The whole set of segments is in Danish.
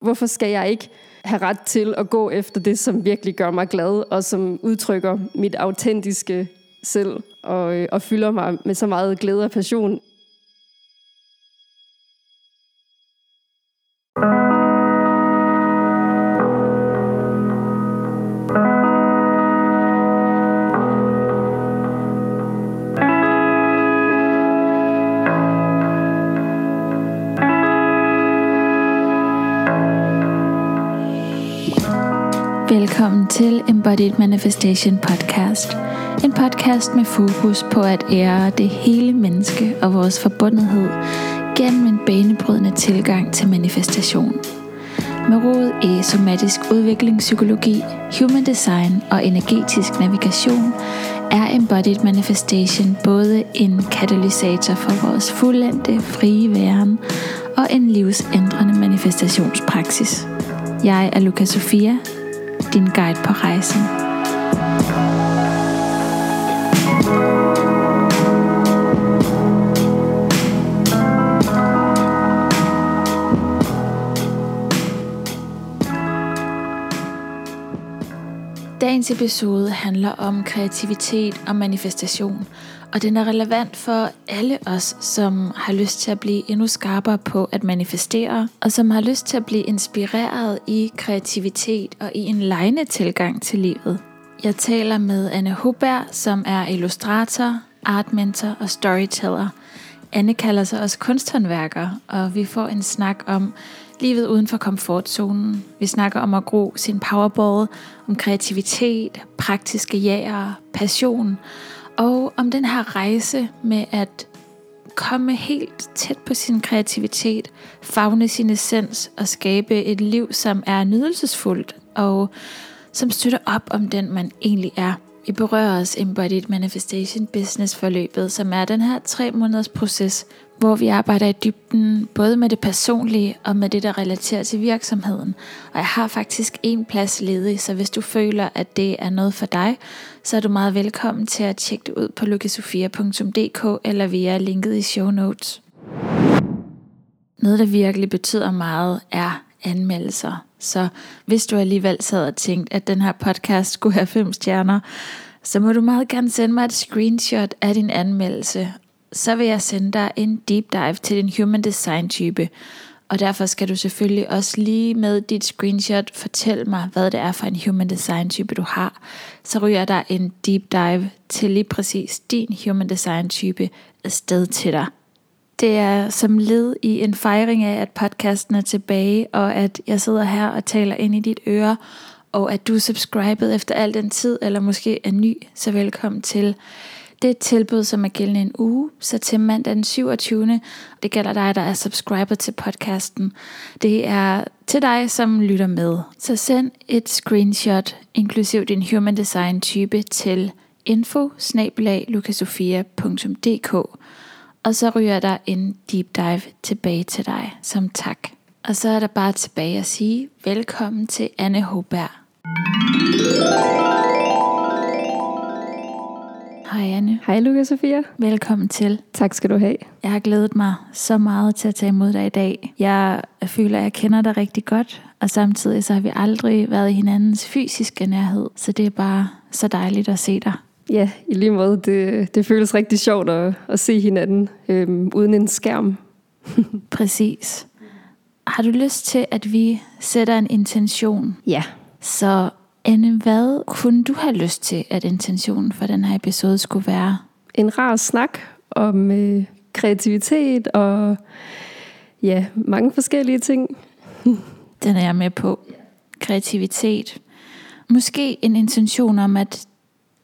Hvorfor skal jeg ikke have ret til at gå efter det, som virkelig gør mig glad, og som udtrykker mit autentiske selv, og, øh, og fylder mig med så meget glæde og passion? Velkommen til Embodied Manifestation Podcast. En podcast med fokus på at ære det hele menneske og vores forbundethed gennem en banebrydende tilgang til manifestation. Med rod i somatisk udviklingspsykologi, human design og energetisk navigation er Embodied Manifestation både en katalysator for vores fuldendte frie væren og en livsændrende manifestationspraksis. Jeg er Luca Sofia, din guide på rejsen. Dagens episode handler om kreativitet og manifestation, og den er relevant for alle os, som har lyst til at blive endnu skarpere på at manifestere, og som har lyst til at blive inspireret i kreativitet og i en lejende tilgang til livet. Jeg taler med Anne Huberg, som er illustrator, artmentor og storyteller. Anne kalder sig også kunsthåndværker, og vi får en snak om livet uden for komfortzonen. Vi snakker om at gro sin powerball, om kreativitet, praktiske jæger, passion, og om den her rejse med at komme helt tæt på sin kreativitet, fagne sin essens og skabe et liv, som er nydelsesfuldt og som støtter op om den, man egentlig er. Vi berører os Embodied Manifestation Business forløbet, som er den her tre måneders proces, hvor vi arbejder i dybden både med det personlige og med det, der relaterer til virksomheden. Og jeg har faktisk en plads ledig, så hvis du føler, at det er noget for dig, så er du meget velkommen til at tjekke det ud på lukasofia.dk eller via linket i show notes. Noget, der virkelig betyder meget, er anmeldelser. Så hvis du alligevel sad og tænkt, at den her podcast skulle have fem stjerner, så må du meget gerne sende mig et screenshot af din anmeldelse, så vil jeg sende dig en deep dive til din human design type. Og derfor skal du selvfølgelig også lige med dit screenshot fortælle mig, hvad det er for en human design type du har. Så ryger der en deep dive til lige præcis din human design type afsted til dig. Det er som led i en fejring af, at podcasten er tilbage, og at jeg sidder her og taler ind i dit øre, og at du er subscribet efter al den tid, eller måske er ny, så velkommen til. Det tilbud, som er gældende en uge, så til mandag den 27. Det gælder dig, der er subscriber til podcasten. Det er til dig, som lytter med. Så send et screenshot, inklusiv din human design type, til info og så ryger der en deep dive tilbage til dig som tak. Og så er der bare tilbage at sige velkommen til Anne Hoberg. Hej Anne. Hej Lukas Sofia. Velkommen til. Tak skal du have. Jeg har glædet mig så meget til at tage imod dig i dag. Jeg føler, at jeg kender dig rigtig godt, og samtidig så har vi aldrig været i hinandens fysiske nærhed, så det er bare så dejligt at se dig. Ja, i lige måde. Det, det føles rigtig sjovt at, at se hinanden øhm, uden en skærm. Præcis. Har du lyst til, at vi sætter en intention? Ja. Så Anne, hvad kunne du have lyst til, at intentionen for den her episode skulle være? En rar snak om øh, kreativitet og ja, mange forskellige ting. den er jeg med på. Kreativitet. Måske en intention om, at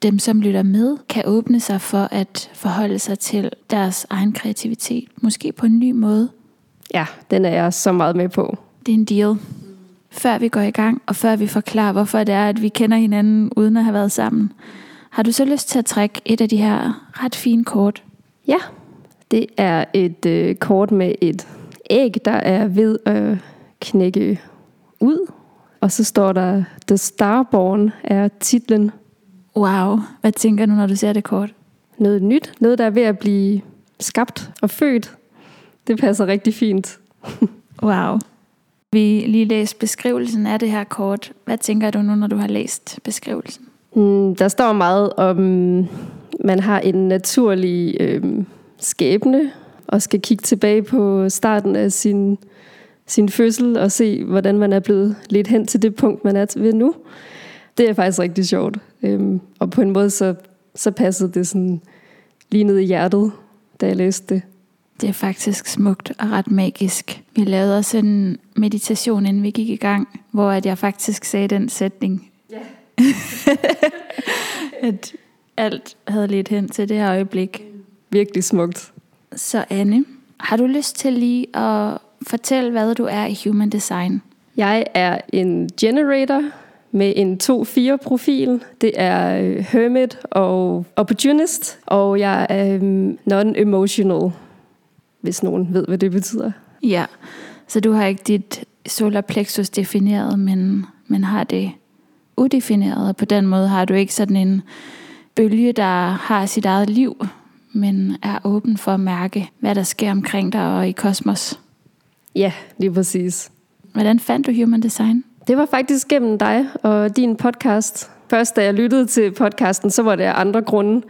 dem, som lytter med, kan åbne sig for at forholde sig til deres egen kreativitet. Måske på en ny måde. Ja, den er jeg så meget med på. Det er en deal. Før vi går i gang, og før vi forklarer, hvorfor det er, at vi kender hinanden uden at have været sammen, har du så lyst til at trække et af de her ret fine kort? Ja, det er et øh, kort med et æg, der er ved at knække ud. Og så står der, The Starborn er titlen. Wow, hvad tænker du, når du ser det kort? Noget nyt, noget der er ved at blive skabt og født. Det passer rigtig fint. wow vi lige læst beskrivelsen af det her kort. Hvad tænker du nu, når du har læst beskrivelsen? Mm, der står meget om, man har en naturlig øh, skæbne, og skal kigge tilbage på starten af sin, sin fødsel, og se, hvordan man er blevet lidt hen til det punkt, man er ved nu. Det er faktisk rigtig sjovt. Øhm, og på en måde, så, så passede det sådan lige ned i hjertet, da jeg læste det. Det er faktisk smukt og ret magisk. Vi lavede også en meditation, inden vi gik i gang, hvor at jeg faktisk sagde den sætning. Ja. at alt havde lidt hen til det her øjeblik. Virkelig smukt. Så Anne, har du lyst til lige at fortælle, hvad du er i Human Design? Jeg er en generator med en 2-4-profil. Det er øh, Hermit og Opportunist, og jeg er øhm, non-emotional, hvis nogen ved, hvad det betyder. Ja, så du har ikke dit solar plexus defineret, men, men har det udefineret, og på den måde har du ikke sådan en bølge, der har sit eget liv, men er åben for at mærke, hvad der sker omkring dig og i kosmos. Ja, lige præcis. Hvordan fandt du Human Design? Det var faktisk gennem dig og din podcast. Først da jeg lyttede til podcasten, så var det af andre grunde.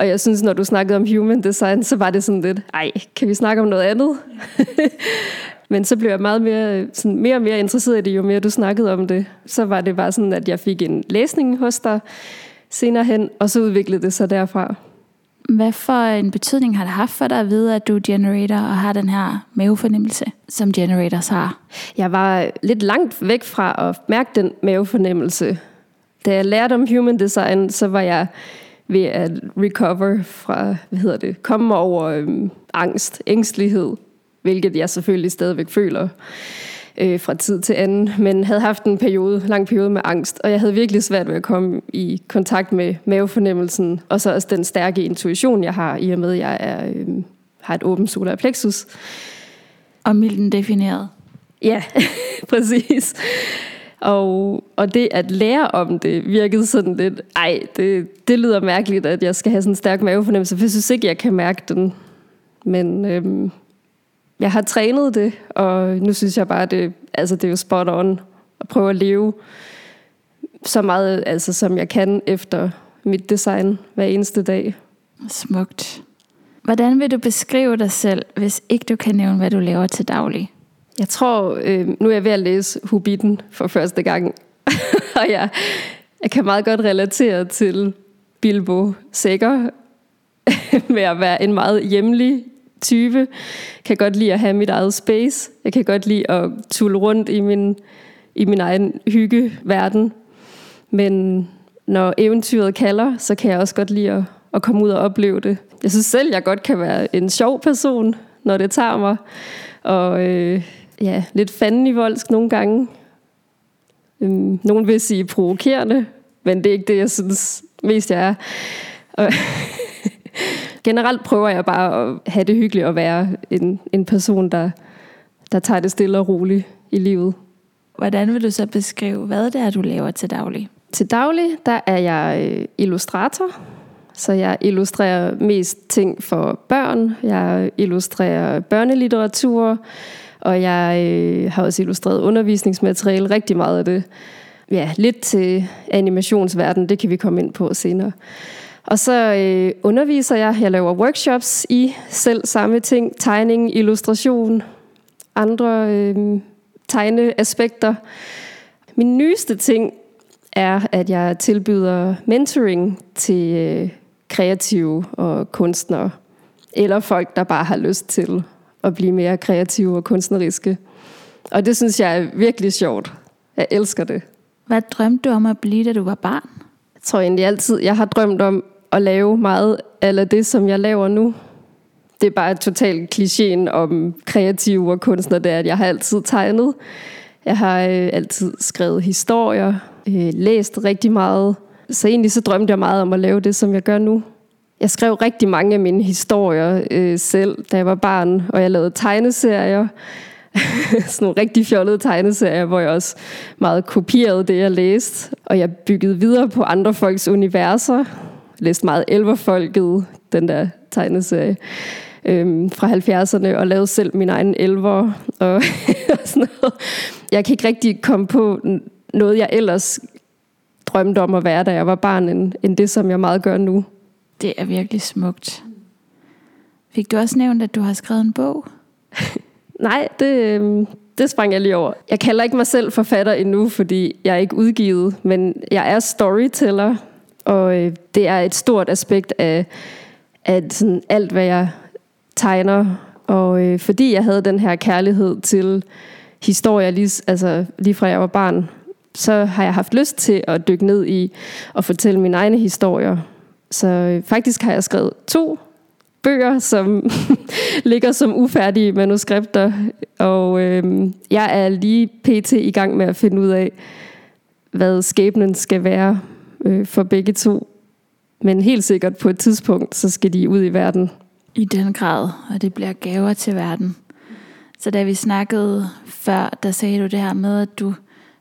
Og jeg synes, når du snakkede om human design, så var det sådan lidt, ej, kan vi snakke om noget andet? Men så blev jeg meget mere, sådan mere og mere interesseret i det, jo mere du snakkede om det. Så var det bare sådan, at jeg fik en læsning hos dig senere hen, og så udviklede det sig derfra. Hvad for en betydning har det haft for dig at vide, at du er generator og har den her mavefornemmelse, som generators har? Jeg var lidt langt væk fra at mærke den mavefornemmelse. Da jeg lærte om human design, så var jeg ved at recover fra, hvad hedder det, komme over øhm, angst, ængstelighed, hvilket jeg selvfølgelig stadigvæk føler øh, fra tid til anden, men havde haft en periode, lang periode med angst, og jeg havde virkelig svært ved at komme i kontakt med mavefornemmelsen, og så også den stærke intuition, jeg har, i og med, at jeg er, øh, har et åbent solar plexus. Og milden defineret. Ja, præcis. Og, og det at lære om det virkede sådan lidt, ej, det, det lyder mærkeligt, at jeg skal have sådan en stærk mavefornemmelse, for jeg synes ikke, jeg kan mærke den. Men øhm, jeg har trænet det, og nu synes jeg bare, det, altså det er jo spot on at prøve at leve så meget, altså, som jeg kan efter mit design hver eneste dag. Smukt. Hvordan vil du beskrive dig selv, hvis ikke du kan nævne, hvad du laver til daglig? Jeg tror, øh, nu er jeg ved at læse Hobbiten for første gang, og jeg, jeg kan meget godt relatere til Bilbo Sækker med at være en meget hjemlig type. Kan godt lide at have mit eget space. Jeg kan godt lide at tulle rundt i min, i min egen hyggeverden. Men når eventyret kalder, så kan jeg også godt lide at, at komme ud og opleve det. Jeg synes selv, jeg godt kan være en sjov person, når det tager mig. Og øh, ja, lidt fanden i voldsk nogle gange. Øhm, nogen vil sige provokerende, men det er ikke det, jeg synes mest jeg er. Og generelt prøver jeg bare at have det hyggeligt at være en, en person, der, der tager det stille og roligt i livet. Hvordan vil du så beskrive, hvad det er, du laver til daglig? Til daglig, der er jeg øh, illustrator. Så jeg illustrerer mest ting for børn. Jeg illustrerer børnelitteratur, og jeg øh, har også illustreret undervisningsmateriale, rigtig meget af det. Ja, lidt til animationsverden, det kan vi komme ind på senere. Og så øh, underviser jeg, jeg laver workshops i selv samme ting, tegning, illustration, andre øh, tegneaspekter. Min nyeste ting er, at jeg tilbyder mentoring til øh, kreative og kunstnere, eller folk, der bare har lyst til at blive mere kreative og kunstneriske. Og det synes jeg er virkelig sjovt. Jeg elsker det. Hvad drømte du om at blive, da du var barn? Jeg tror egentlig altid, jeg har drømt om at lave meget af det, som jeg laver nu. Det er bare totalt klichéen om kreative og kunstnere, det er, at jeg har altid tegnet. Jeg har øh, altid skrevet historier, øh, læst rigtig meget. Så egentlig så drømte jeg meget om at lave det, som jeg gør nu. Jeg skrev rigtig mange af mine historier øh, selv, da jeg var barn, og jeg lavede tegneserier. sådan nogle rigtig fjollede tegneserier, hvor jeg også meget kopierede det, jeg læste. Og jeg byggede videre på andre folks universer. Læste meget Elverfolket, den der tegneserie øhm, fra 70'erne, og lavede selv min egen elver og, og sådan noget. jeg kan ikke rigtig komme på noget, jeg ellers drømte om at være, da jeg var barn, end, end det, som jeg meget gør nu. Det er virkelig smukt. Fik du også nævnt, at du har skrevet en bog? Nej, det, øhm, det sprang jeg lige over. Jeg kalder ikke mig selv forfatter endnu, fordi jeg er ikke udgivet, men jeg er storyteller, og øh, det er et stort aspekt af, af sådan alt, hvad jeg tegner. Og øh, fordi jeg havde den her kærlighed til historier, lige, altså lige fra jeg var barn, så har jeg haft lyst til at dykke ned i og fortælle mine egne historier. Så faktisk har jeg skrevet to bøger, som ligger som ufærdige manuskripter, og øh, jeg er lige pt. i gang med at finde ud af, hvad skæbnen skal være øh, for begge to. Men helt sikkert på et tidspunkt, så skal de ud i verden. I den grad, og det bliver gaver til verden. Så da vi snakkede før, der sagde du det her med, at du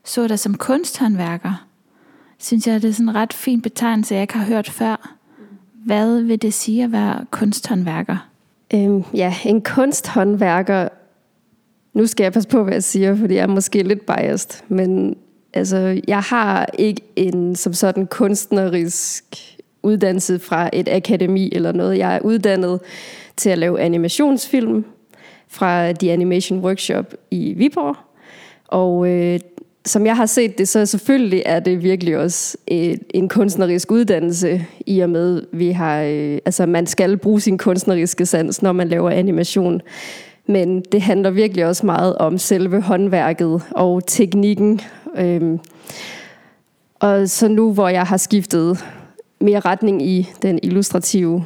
så dig som kunsthåndværker. Synes jeg, det er sådan en ret fin betegnelse, jeg ikke har hørt før. Hvad vil det sige at være kunsthåndværker? Øhm, ja, en kunsthåndværker, nu skal jeg passe på, hvad jeg siger, fordi jeg er måske lidt biased, men altså, jeg har ikke en som sådan kunstnerisk uddannelse fra et akademi eller noget. Jeg er uddannet til at lave animationsfilm fra The Animation Workshop i Viborg. Og øh, som jeg har set det, så selvfølgelig er det virkelig også øh, en kunstnerisk uddannelse, i og med, vi har, øh, altså man skal bruge sin kunstneriske sans, når man laver animation. Men det handler virkelig også meget om selve håndværket og teknikken. Øhm, og så nu, hvor jeg har skiftet mere retning i den illustrative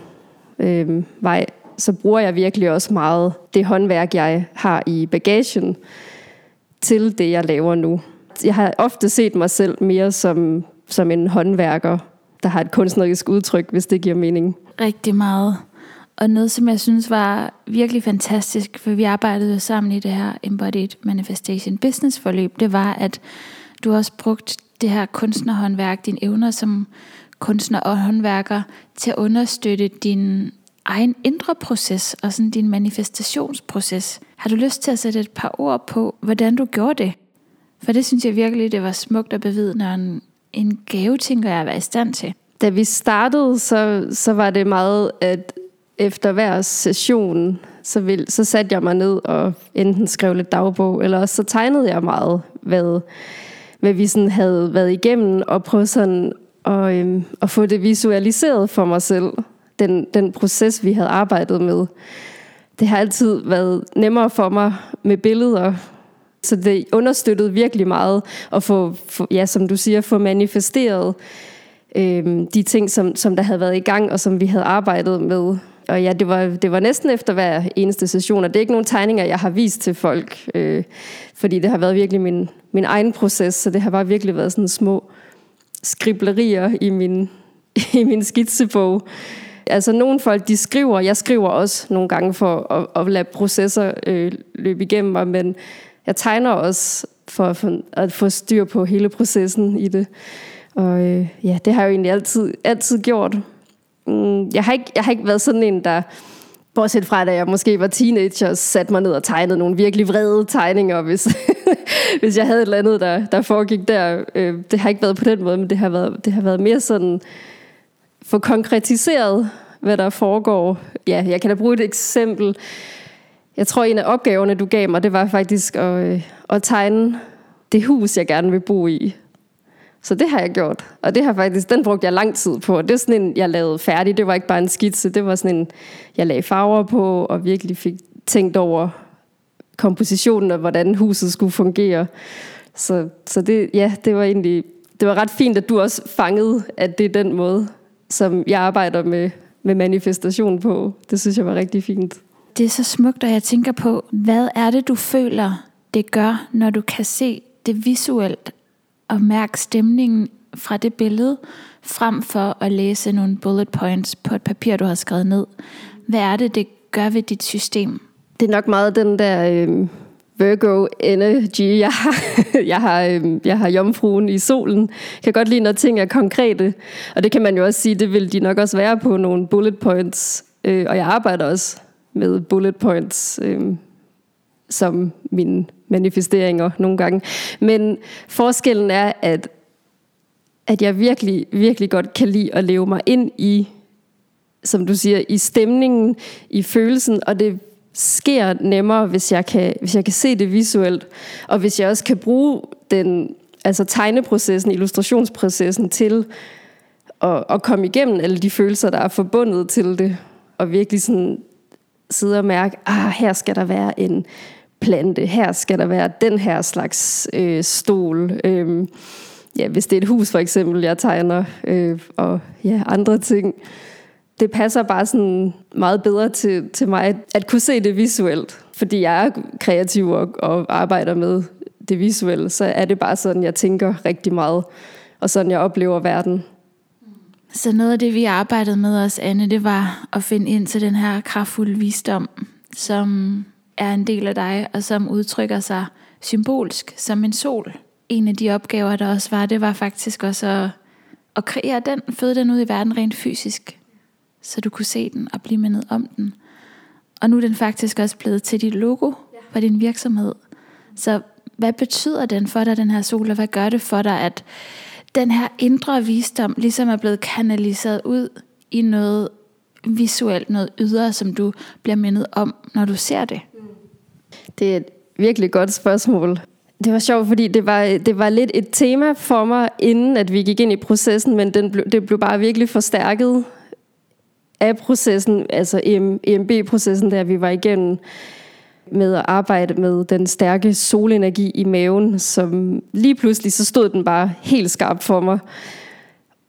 øhm, vej, så bruger jeg virkelig også meget det håndværk, jeg har i bagagen, til det, jeg laver nu jeg har ofte set mig selv mere som, som en håndværker, der har et kunstnerisk udtryk, hvis det giver mening. Rigtig meget. Og noget, som jeg synes var virkelig fantastisk, for vi arbejdede sammen i det her Embodied Manifestation Business forløb, det var, at du også brugt det her kunstnerhåndværk, dine evner som kunstner og håndværker, til at understøtte din egen indre proces og sådan din manifestationsproces. Har du lyst til at sætte et par ord på, hvordan du gjorde det? For det synes jeg virkelig, det var smukt at bevidne, en, en gave, tænker jeg, at være i stand til. Da vi startede, så, så var det meget, at efter hver session, så, vil, så satte jeg mig ned og enten skrev lidt dagbog, eller også så tegnede jeg meget, hvad, hvad vi sådan havde været igennem, og prøvede sådan at, øhm, at få det visualiseret for mig selv, den, den proces, vi havde arbejdet med. Det har altid været nemmere for mig med billeder, så det understøttede virkelig meget at få, få ja, som du siger, få manifesteret øh, de ting, som, som der havde været i gang, og som vi havde arbejdet med. Og ja, det var, det var næsten efter hver eneste session, og det er ikke nogen tegninger, jeg har vist til folk, øh, fordi det har været virkelig min, min egen proces, så det har bare virkelig været sådan små skriblerier i min, i min skitsebog. Altså nogle folk, de skriver, jeg skriver også nogle gange for at, at lade processer øh, løbe igennem mig, men jeg tegner også for at få, at få styr på hele processen i det. Og øh, ja, det har jeg jo egentlig altid, altid gjort. Mm, jeg, har ikke, jeg har ikke været sådan en, der, bortset fra da jeg måske var teenager, satte mig ned og tegnede nogle virkelig vrede tegninger, hvis, hvis jeg havde et eller andet, der, der foregik der. Øh, det har ikke været på den måde, men det har været, det har været mere sådan, få konkretiseret, hvad der foregår. Ja, jeg kan da bruge et eksempel. Jeg tror, en af opgaverne, du gav mig, det var faktisk at, øh, at tegne det hus, jeg gerne vil bo i. Så det har jeg gjort. Og det har faktisk, den brugte jeg lang tid på. Det er sådan en, jeg lavede færdig. Det var ikke bare en skitse. Det var sådan en, jeg lagde farver på, og virkelig fik tænkt over kompositionen og hvordan huset skulle fungere. Så, så det, ja, det var egentlig, det var ret fint, at du også fangede, at det er den måde, som jeg arbejder med, med manifestation på. Det synes jeg var rigtig fint. Det er så smukt, og jeg tænker på, hvad er det, du føler, det gør, når du kan se det visuelt og mærke stemningen fra det billede, frem for at læse nogle bullet points på et papir, du har skrevet ned. Hvad er det, det gør ved dit system? Det er nok meget den der øh, Virgo energy, jeg har. jeg har, øh, jeg har jomfruen i solen. Jeg kan godt lide, når ting er konkrete. Og det kan man jo også sige, det vil de nok også være på nogle bullet points. Øh, og jeg arbejder også med bullet points. Øh, som mine manifesteringer nogle gange. Men forskellen er, at, at jeg virkelig, virkelig godt kan lide at leve mig ind i, som du siger, i stemningen, i følelsen, og det sker nemmere, hvis jeg kan, hvis jeg kan se det visuelt, og hvis jeg også kan bruge den, altså tegneprocessen, illustrationsprocessen til at, at komme igennem alle de følelser, der er forbundet til det, og virkelig sådan sidde og mærke, ah, her skal der være en plante, her skal der være den her slags øh, stol. Øh, ja, hvis det er et hus for eksempel, jeg tegner, øh, og ja, andre ting. Det passer bare sådan meget bedre til, til mig at, at kunne se det visuelt. Fordi jeg er kreativ og, og arbejder med det visuelle, så er det bare sådan, jeg tænker rigtig meget, og sådan jeg oplever verden. Så noget af det, vi arbejdede med os, Anne, det var at finde ind til den her kraftfulde visdom, som er en del af dig, og som udtrykker sig symbolsk som en sol. En af de opgaver, der også var, det var faktisk også at, at kreere den, føde den ud i verden rent fysisk, så du kunne se den og blive mindet om den. Og nu er den faktisk også blevet til dit logo for din virksomhed. Så hvad betyder den for dig, den her sol, og hvad gør det for dig, at den her indre visdom ligesom er blevet kanaliseret ud i noget visuelt, noget ydre, som du bliver mindet om, når du ser det? Det er et virkelig godt spørgsmål. Det var sjovt, fordi det var, det var lidt et tema for mig, inden at vi gik ind i processen, men den blev, det blev bare virkelig forstærket af processen, altså EMB-processen, der vi var igennem med at arbejde med den stærke solenergi i maven, som lige pludselig så stod den bare helt skarpt for mig.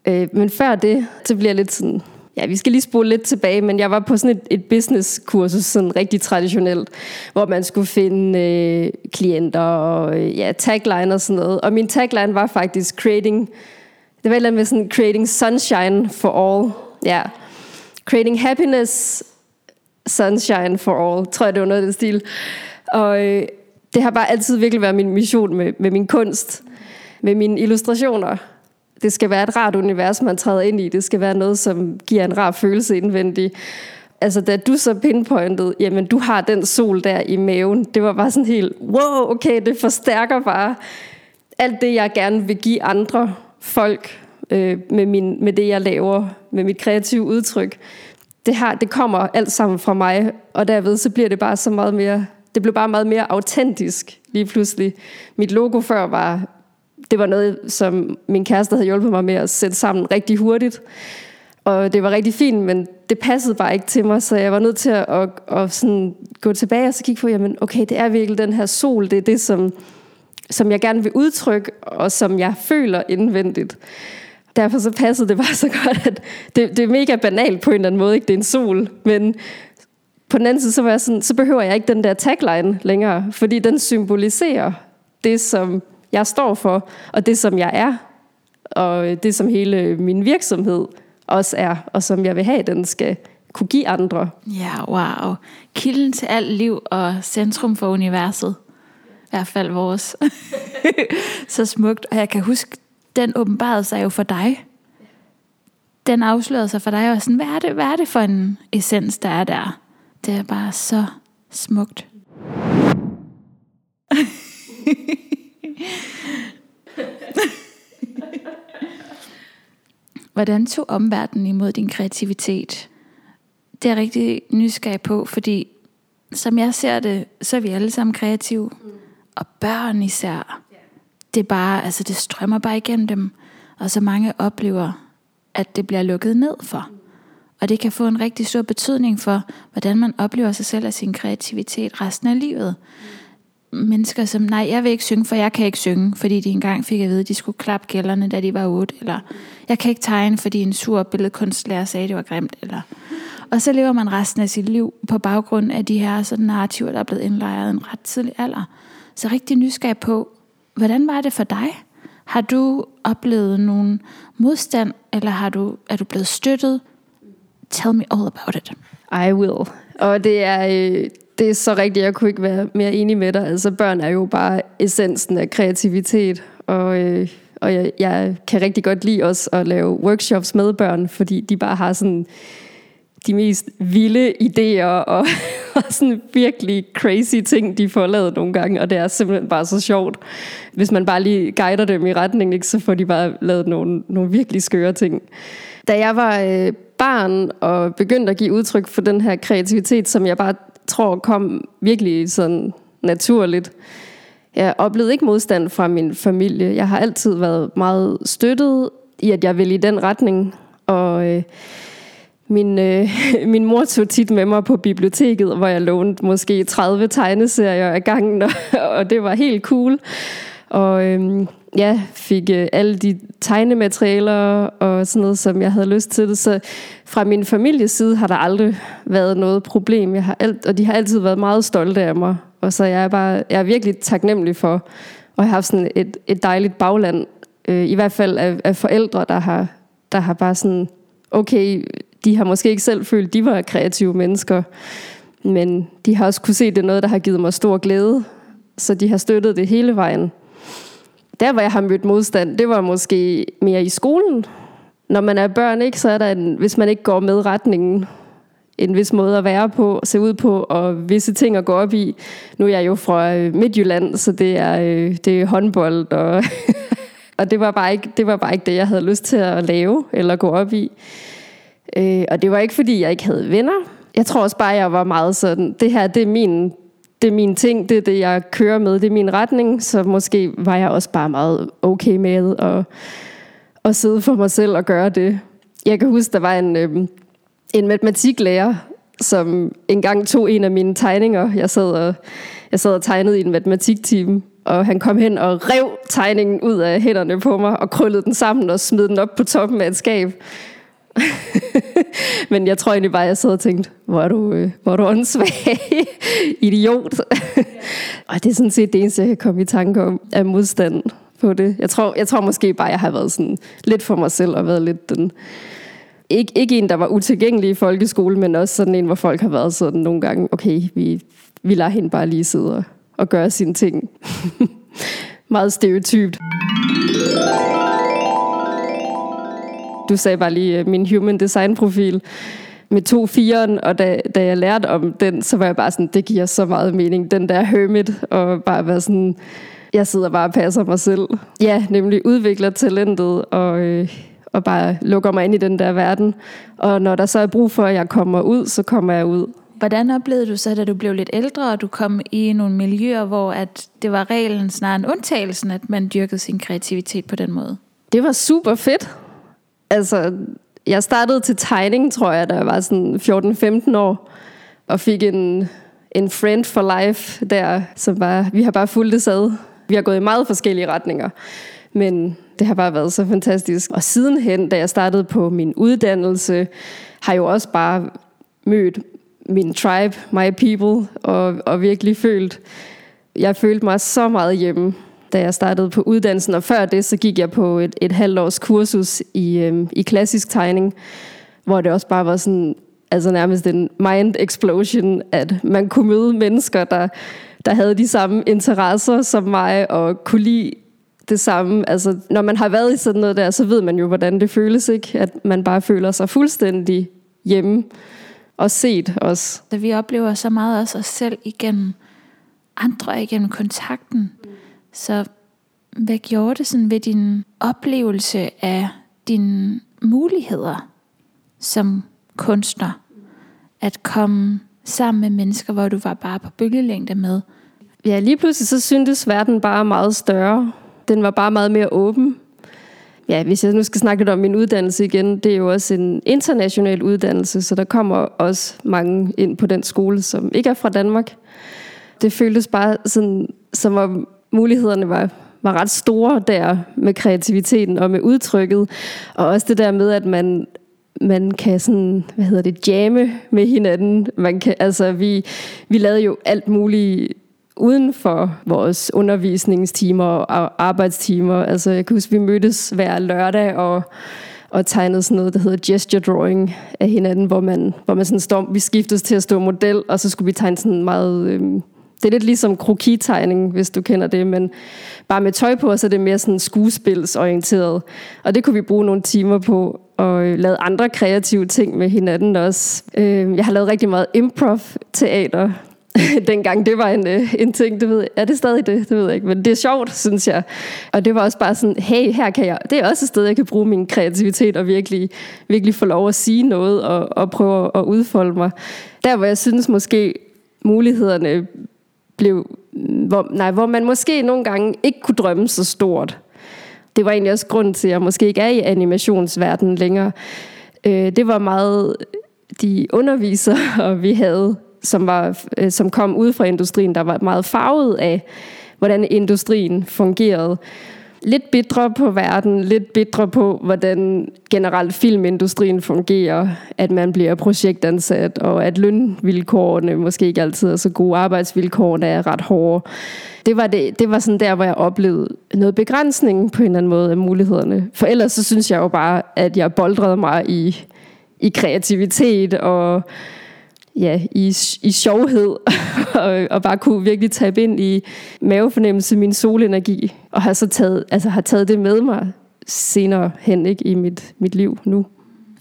Øh, men før det, så bliver jeg lidt sådan, ja, vi skal lige spole lidt tilbage, men jeg var på sådan et, et business-kursus, sådan rigtig traditionelt, hvor man skulle finde øh, klienter og øh, ja, tagline og sådan noget. Og min tagline var faktisk creating, det var et eller andet med sådan creating sunshine for all. Ja. Creating happiness sunshine for all, tror jeg det var noget af den stil. Og øh, det har bare altid virkelig været min mission med, med min kunst, med mine illustrationer. Det skal være et rart univers, man træder ind i. Det skal være noget, som giver en rar følelse indvendig. Altså, da du så pinpointed, jamen, du har den sol der i maven, det var bare sådan helt, wow, okay, det forstærker bare alt det, jeg gerne vil give andre folk øh, med, min, med det, jeg laver, med mit kreative udtryk det her, det kommer alt sammen fra mig, og derved så bliver det bare så meget mere, det blev bare meget mere autentisk lige pludselig. Mit logo før var, det var noget, som min kæreste havde hjulpet mig med at sætte sammen rigtig hurtigt, og det var rigtig fint, men det passede bare ikke til mig, så jeg var nødt til at, at, at sådan gå tilbage og så kigge på, jamen okay, det er virkelig den her sol, det er det, som, som jeg gerne vil udtrykke, og som jeg føler indvendigt derfor så passede det bare så godt, at det, det er mega banalt på en eller anden måde, ikke? det er en sol, men på den anden side, så, var jeg sådan, så behøver jeg ikke den der tagline længere, fordi den symboliserer det, som jeg står for, og det, som jeg er, og det, som hele min virksomhed også er, og som jeg vil have, den skal kunne give andre. Ja, wow. Kilden til alt liv og centrum for universet. I hvert fald vores. så smukt. Og jeg kan huske, den åbenbarede sig jo for dig. Den afslørede sig for dig, og sådan, hvad er det, hvad er det for en essens, der er der? Det er bare så smukt. Hvordan tog omverdenen imod din kreativitet? Det er jeg rigtig nysgerrig på, fordi som jeg ser det, så er vi alle sammen kreative. Og børn især det er bare, altså det strømmer bare igennem dem, og så mange oplever, at det bliver lukket ned for. Og det kan få en rigtig stor betydning for, hvordan man oplever sig selv og sin kreativitet resten af livet. Mennesker som, nej, jeg vil ikke synge, for jeg kan ikke synge, fordi de engang fik at vide, at de skulle klappe gælderne, da de var otte, eller jeg kan ikke tegne, fordi en sur billedkunstlærer sagde, at det var grimt, eller... Og så lever man resten af sit liv på baggrund af de her sådan narrativer, der er blevet indlejret en ret tidlig alder. Så rigtig nysgerrig på, Hvordan var det for dig? Har du oplevet nogen modstand, eller har du, er du blevet støttet? Tell me all about it. I will. Og det er, øh, det er så rigtigt, jeg kunne ikke være mere enig med dig. Altså børn er jo bare essensen af kreativitet, og, øh, og jeg, jeg kan rigtig godt lide også at lave workshops med børn, fordi de bare har sådan de mest vilde idéer og, sådan virkelig crazy ting, de får lavet nogle gange, og det er simpelthen bare så sjovt. Hvis man bare lige guider dem i retning, ikke, så får de bare lavet nogle, nogle virkelig skøre ting. Da jeg var øh, barn og begyndte at give udtryk for den her kreativitet, som jeg bare tror kom virkelig sådan naturligt, jeg oplevede ikke modstand fra min familie. Jeg har altid været meget støttet i, at jeg vil i den retning. Og øh, min, øh, min mor tog tit med mig på biblioteket, hvor jeg lånte måske 30 tegneserier ad gangen, og, og det var helt cool. Og øh, ja, fik øh, alle de tegnematerialer og sådan noget, som jeg havde lyst til. Så fra min families side har der aldrig været noget problem. Jeg har alt, og de har altid været meget stolte af mig. Og så jeg er bare, jeg er virkelig taknemmelig for at have haft sådan et, et dejligt bagland. Øh, I hvert fald af, af forældre, der har, der har bare sådan, okay, de har måske ikke selv følt, de var kreative mennesker, men de har også kunne se, at det er noget, der har givet mig stor glæde. Så de har støttet det hele vejen. Der, hvor jeg har mødt modstand, det var måske mere i skolen. Når man er børn, ikke, så er der en, hvis man ikke går med retningen, en vis måde at være på, se ud på, og visse ting at gå op i. Nu er jeg jo fra øh, Midtjylland, så det er, øh, det er håndbold, og, og det, var bare ikke, det var bare ikke det, jeg havde lyst til at lave eller gå op i. Øh, og det var ikke, fordi jeg ikke havde venner. Jeg tror også bare, jeg var meget sådan, det her, det er min, det er min ting, det er det, jeg kører med, det er min retning, så måske var jeg også bare meget okay med at, at sidde for mig selv og gøre det. Jeg kan huske, der var en, øh, en matematiklærer, som engang tog en af mine tegninger. Jeg sad og, jeg sad og tegnede i en matematikteam, og han kom hen og rev tegningen ud af hænderne på mig, og krøllede den sammen og smed den op på toppen af et skab. Men jeg tror egentlig bare, at jeg sad og tænkte, hvor er du, øh, hvor er du åndssvag, idiot. og det er sådan set det eneste, jeg kan komme i tanke om, af modstand på det. Jeg tror, jeg tror måske bare, jeg har været sådan lidt for mig selv, og været lidt den... Ikke, ikke en, der var utilgængelig i folkeskole, men også sådan en, hvor folk har været sådan nogle gange, okay, vi, vi lader hende bare lige sidde og, og gøre sine ting. Meget stereotypt. Du sagde bare lige øh, min human design profil med to firen, og da, da jeg lærte om den, så var jeg bare sådan, det giver så meget mening, den der hermit, og bare være sådan, jeg sidder bare og passer mig selv. Ja, nemlig udvikler talentet, og, øh, og bare lukker mig ind i den der verden. Og når der så er brug for, at jeg kommer ud, så kommer jeg ud. Hvordan oplevede du så, da du blev lidt ældre, og du kom i nogle miljøer, hvor at det var reglen snarere end undtagelsen, at man dyrkede sin kreativitet på den måde? Det var super fedt altså, jeg startede til tegning, tror jeg, da jeg var sådan 14-15 år, og fik en, en friend for life der, som bare, vi har bare fulgt det sad. Vi har gået i meget forskellige retninger, men det har bare været så fantastisk. Og sidenhen, da jeg startede på min uddannelse, har jeg jo også bare mødt min tribe, my people, og, og virkelig følt, jeg følte mig så meget hjemme da jeg startede på uddannelsen, og før det, så gik jeg på et, et halvt års kursus i, øhm, i klassisk tegning, hvor det også bare var sådan, altså nærmest en mind explosion, at man kunne møde mennesker, der, der havde de samme interesser som mig, og kunne lide det samme. Altså, når man har været i sådan noget der, så ved man jo, hvordan det føles, ikke? At man bare føler sig fuldstændig hjemme og set også. Så vi oplever så meget også os selv igennem andre, igennem kontakten. Så hvad gjorde det sådan ved din oplevelse af dine muligheder som kunstner? At komme sammen med mennesker, hvor du var bare på bølgelængde med? Ja, lige pludselig så syntes verden bare meget større. Den var bare meget mere åben. Ja, hvis jeg nu skal snakke lidt om min uddannelse igen, det er jo også en international uddannelse, så der kommer også mange ind på den skole, som ikke er fra Danmark. Det føltes bare sådan, som om mulighederne var, var ret store der med kreativiteten og med udtrykket. Og også det der med, at man, man kan sådan, hvad hedder det, jamme med hinanden. Man kan, altså, vi, vi lavede jo alt muligt uden for vores undervisningstimer og arbejdstimer. Altså, jeg kan huske, vi mødtes hver lørdag og, og tegnede sådan noget, der hedder gesture drawing af hinanden, hvor man, hvor man sådan står, vi skiftes til at stå model, og så skulle vi tegne sådan meget... Øhm, det er lidt ligesom krokitegning, hvis du kender det, men bare med tøj på, så er det mere sådan skuespilsorienteret. Og det kunne vi bruge nogle timer på, og øh, lave andre kreative ting med hinanden også. Øh, jeg har lavet rigtig meget improv-teater, dengang det var en, øh, en ting, det ved jeg. Er det stadig det? Det ved jeg ikke, men det er sjovt, synes jeg. Og det var også bare sådan, hey, her kan jeg, det er også et sted, jeg kan bruge min kreativitet og virkelig, virkelig få lov at sige noget og, og prøve at udfolde mig. Der, hvor jeg synes måske, mulighederne blev, hvor, nej, hvor man måske nogle gange ikke kunne drømme så stort. Det var egentlig også grund til, at jeg måske ikke er i animationsverdenen længere. Øh, det var meget de undervisere, vi havde, som, var, øh, som kom ud fra industrien, der var meget farvet af, hvordan industrien fungerede. Lidt bitre på verden, lidt bitre på, hvordan generelt filmindustrien fungerer, at man bliver projektansat, og at lønvilkårene måske ikke altid er så gode, arbejdsvilkårene er ret hårde. Det var, det, det var sådan der, hvor jeg oplevede noget begrænsning på en eller anden måde af mulighederne. For ellers så synes jeg jo bare, at jeg boldrede mig i, i kreativitet og ja, i, i sjovhed, og, og bare kunne virkelig tabe ind i mavefornemmelse, min solenergi, og har så taget, altså har taget det med mig senere hen ikke, i mit, mit liv nu.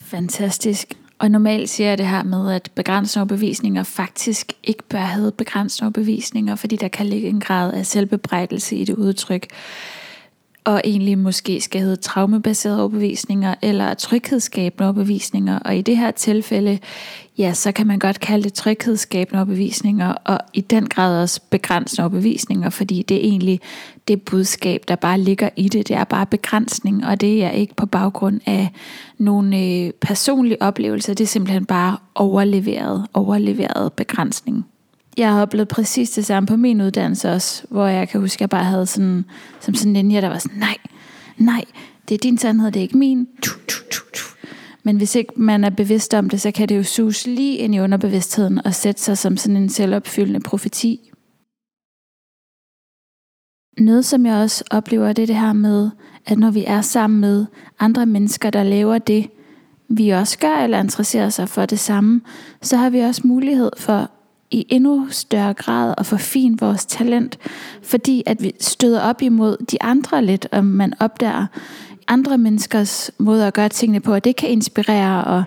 Fantastisk. Og normalt siger jeg det her med, at begrænsende overbevisninger faktisk ikke bør have begrænsende overbevisninger, fordi der kan ligge en grad af selvbebrejdelse i det udtryk og egentlig måske skal hedde traumebaserede overbevisninger eller tryghedsskabende overbevisninger. Og i det her tilfælde, ja, så kan man godt kalde det tryghedsskabende overbevisninger, og i den grad også begrænsende overbevisninger, fordi det er egentlig det budskab, der bare ligger i det. Det er bare begrænsning, og det er ikke på baggrund af nogle øh, personlige oplevelser. Det er simpelthen bare overleveret, overleveret begrænsning jeg har oplevet præcis det samme på min uddannelse også, hvor jeg kan huske, at jeg bare havde sådan, som sådan en ninja, der var sådan, nej, nej, det er din sandhed, det er ikke min. Men hvis ikke man er bevidst om det, så kan det jo sus lige ind i underbevidstheden og sætte sig som sådan en selvopfyldende profeti. Noget, som jeg også oplever, det er det her med, at når vi er sammen med andre mennesker, der laver det, vi også gør, eller interesserer sig for det samme, så har vi også mulighed for i endnu større grad at forfine vores talent, fordi at vi støder op imod de andre lidt, og man opdager andre menneskers måde at gøre tingene på, og det kan inspirere, og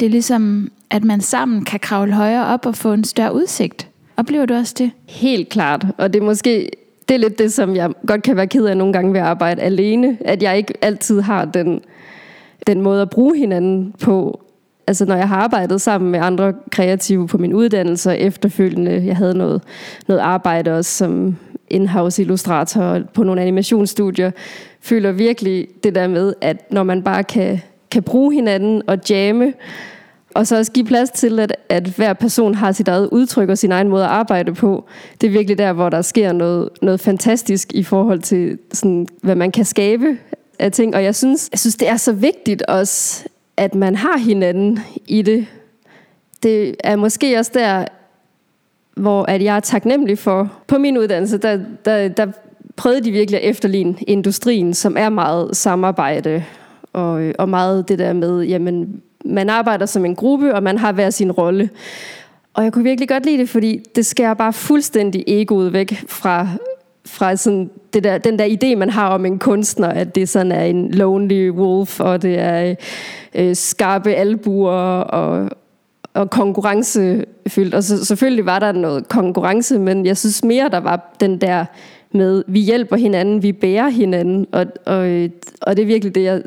det er ligesom, at man sammen kan kravle højere op og få en større udsigt. Oplever du også det? Helt klart, og det er måske det er lidt det, som jeg godt kan være ked af nogle gange ved at arbejde alene, at jeg ikke altid har den, den måde at bruge hinanden på, altså når jeg har arbejdet sammen med andre kreative på min uddannelse og efterfølgende, jeg havde noget, noget arbejde også som in-house illustrator på nogle animationsstudier, føler virkelig det der med, at når man bare kan, kan bruge hinanden og jamme, og så også give plads til, at, at hver person har sit eget udtryk og sin egen måde at arbejde på. Det er virkelig der, hvor der sker noget, noget fantastisk i forhold til, sådan, hvad man kan skabe af ting. Og jeg synes, jeg synes, det er så vigtigt også, at man har hinanden i det. Det er måske også der, hvor at jeg er taknemmelig for. På min uddannelse, der, der, der prøvede de virkelig at efterligne industrien, som er meget samarbejde og, øh, og meget det der med, jamen, man arbejder som en gruppe, og man har hver sin rolle. Og jeg kunne virkelig godt lide det, fordi det skærer bare fuldstændig egoet væk fra, fra sådan det der, den der idé, man har om en kunstner, at det sådan er en lonely wolf, og det er øh, skarpe albuer og, og konkurrencefyldt. Og så, selvfølgelig var der noget konkurrence, men jeg synes mere, der var den der med, vi hjælper hinanden, vi bærer hinanden, og, og, og det er virkelig det, jeg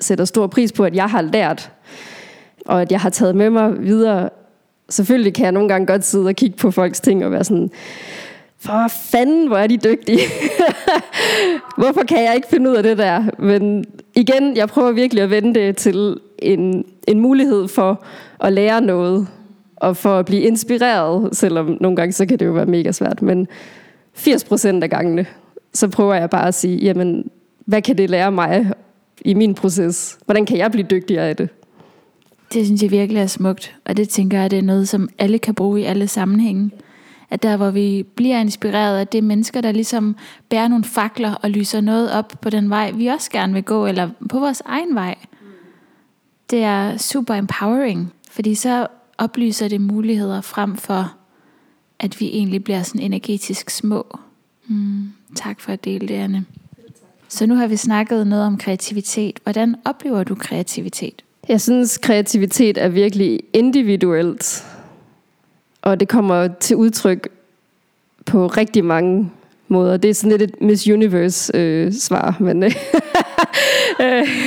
sætter stor pris på, at jeg har lært, og at jeg har taget med mig videre. Selvfølgelig kan jeg nogle gange godt sidde og kigge på folks ting og være sådan, for fanden, hvor er de dygtige. Hvorfor kan jeg ikke finde ud af det der? Men igen, jeg prøver virkelig at vende det til en, en mulighed for at lære noget, og for at blive inspireret, selvom nogle gange så kan det jo være mega svært. Men 80% af gangene, så prøver jeg bare at sige, jamen, hvad kan det lære mig i min proces? Hvordan kan jeg blive dygtigere af det? Det synes jeg virkelig er smukt, og det tænker jeg, det er noget, som alle kan bruge i alle sammenhænge at der hvor vi bliver inspireret af det mennesker, der ligesom bærer nogle fakler og lyser noget op på den vej, vi også gerne vil gå, eller på vores egen vej. Det er super empowering, fordi så oplyser det muligheder frem for at vi egentlig bliver sådan energetisk små. Mm, tak for at dele det, Anne. Så nu har vi snakket noget om kreativitet. Hvordan oplever du kreativitet? Jeg synes, kreativitet er virkelig individuelt. Og det kommer til udtryk på rigtig mange måder. Det er sådan lidt et Miss Universe-svar, øh, men... Øh, øh.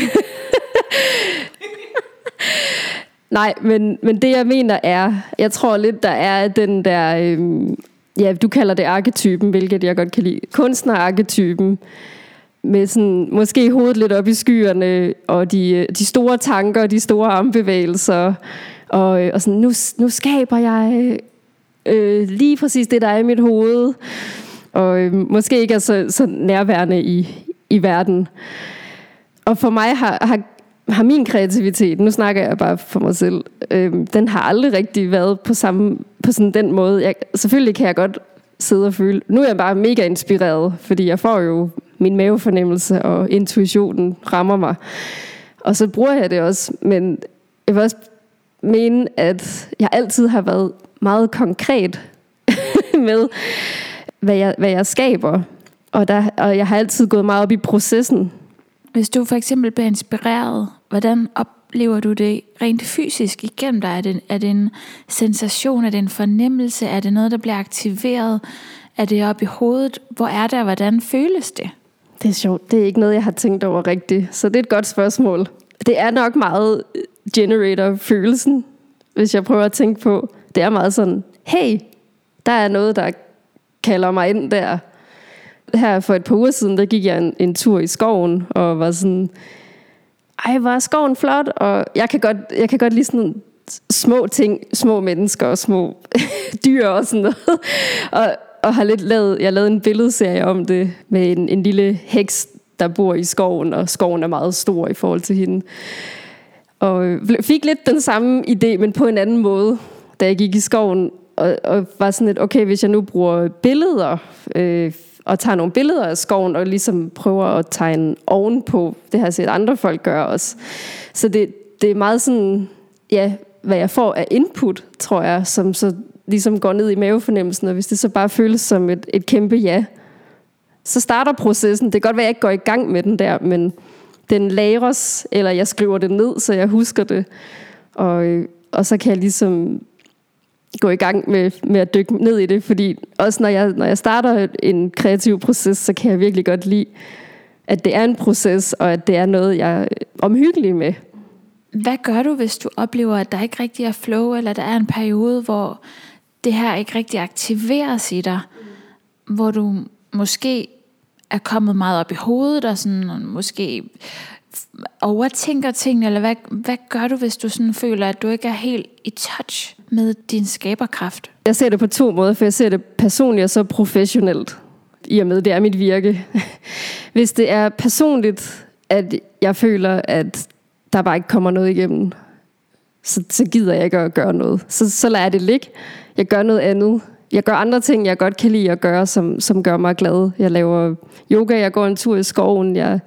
Nej, men, men det jeg mener er, jeg tror lidt, der er den der, øhm, ja, du kalder det arketypen, hvilket jeg godt kan lide, kunstnerarketypen, med sådan, måske hovedet lidt op i skyerne, og de, øh, de store tanker, de store armbevægelser, og, øh, og sådan, nu, nu skaber jeg øh, lige præcis det, der er i mit hoved, og øh, måske ikke er så, så nærværende i, i verden. Og for mig har, har har min kreativitet, nu snakker jeg bare for mig selv, øh, den har aldrig rigtig været på samme på sådan den måde. Jeg, selvfølgelig kan jeg godt sidde og føle, nu er jeg bare mega inspireret, fordi jeg får jo min mavefornemmelse, og intuitionen rammer mig. Og så bruger jeg det også, men jeg vil også mene, at jeg altid har været meget konkret med, hvad jeg, hvad jeg skaber. Og, der, og jeg har altid gået meget op i processen. Hvis du for eksempel bliver inspireret, hvordan oplever du det rent fysisk igennem dig? Er det, er det en sensation? Er det en fornemmelse? Er det noget, der bliver aktiveret? Er det oppe i hovedet? Hvor er det, og hvordan føles det? Det er sjovt. Det er ikke noget, jeg har tænkt over rigtigt. Så det er et godt spørgsmål. Det er nok meget generator-følelsen, hvis jeg prøver at tænke på. Det er meget sådan, hey, der er noget, der kalder mig ind der her for et par uger siden, der gik jeg en, en tur i skoven, og var sådan, ej, var skoven flot, og jeg kan godt, jeg kan godt lide sådan små ting, små mennesker og små dyr og sådan noget. og, og har lidt lavet, jeg lavede en billedserie om det, med en, en lille heks, der bor i skoven, og skoven er meget stor i forhold til hende. Og øh, fik lidt den samme idé, men på en anden måde, da jeg gik i skoven, og, og var sådan lidt, okay, hvis jeg nu bruger billeder, øh, og tager nogle billeder af skoven, og ligesom prøver at tegne ovenpå. Det har jeg set andre folk gøre også. Så det, det er meget sådan, ja, hvad jeg får af input, tror jeg, som så ligesom går ned i mavefornemmelsen, og hvis det så bare føles som et, et kæmpe ja, så starter processen. Det kan godt være, at jeg ikke går i gang med den der, men den lagres, eller jeg skriver det ned, så jeg husker det. Og, og så kan jeg ligesom gå i gang med, med at dykke ned i det, fordi også når jeg, når jeg starter en kreativ proces, så kan jeg virkelig godt lide, at det er en proces, og at det er noget, jeg er omhyggelig med. Hvad gør du, hvis du oplever, at der ikke rigtig er flow, eller der er en periode, hvor det her ikke rigtig aktiveres i dig, hvor du måske er kommet meget op i hovedet, og sådan, måske overtænker tingene, eller hvad, hvad gør du, hvis du sådan føler, at du ikke er helt i touch med din skaberkraft? Jeg ser det på to måder, for jeg ser det personligt og så professionelt, i og med, det er mit virke. Hvis det er personligt, at jeg føler, at der bare ikke kommer noget igennem, så, så gider jeg ikke at gøre noget. Så, så lader jeg det ligge. Jeg gør noget andet. Jeg gør andre ting, jeg godt kan lide at gøre, som, som gør mig glad. Jeg laver yoga, jeg går en tur i skoven, jeg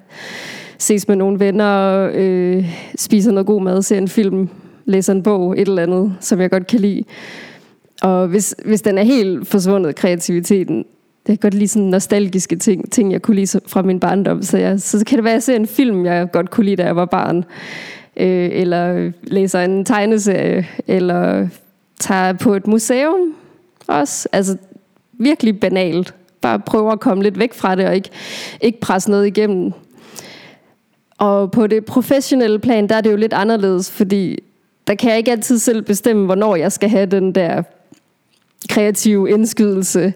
ses med nogle venner, øh, spiser noget god mad, ser en film, læser en bog, et eller andet, som jeg godt kan lide. Og hvis, hvis den er helt forsvundet, kreativiteten, det er godt lide sådan nostalgiske ting, ting jeg kunne lide fra min barndom. Så, jeg, så kan det være, at jeg ser en film, jeg godt kunne lide, da jeg var barn. Øh, eller læser en tegneserie, eller tager på et museum også. Altså virkelig banalt. Bare prøve at komme lidt væk fra det, og ikke, ikke presse noget igennem. Og på det professionelle plan, der er det jo lidt anderledes, fordi der kan jeg ikke altid selv bestemme, hvornår jeg skal have den der kreative indskydelse.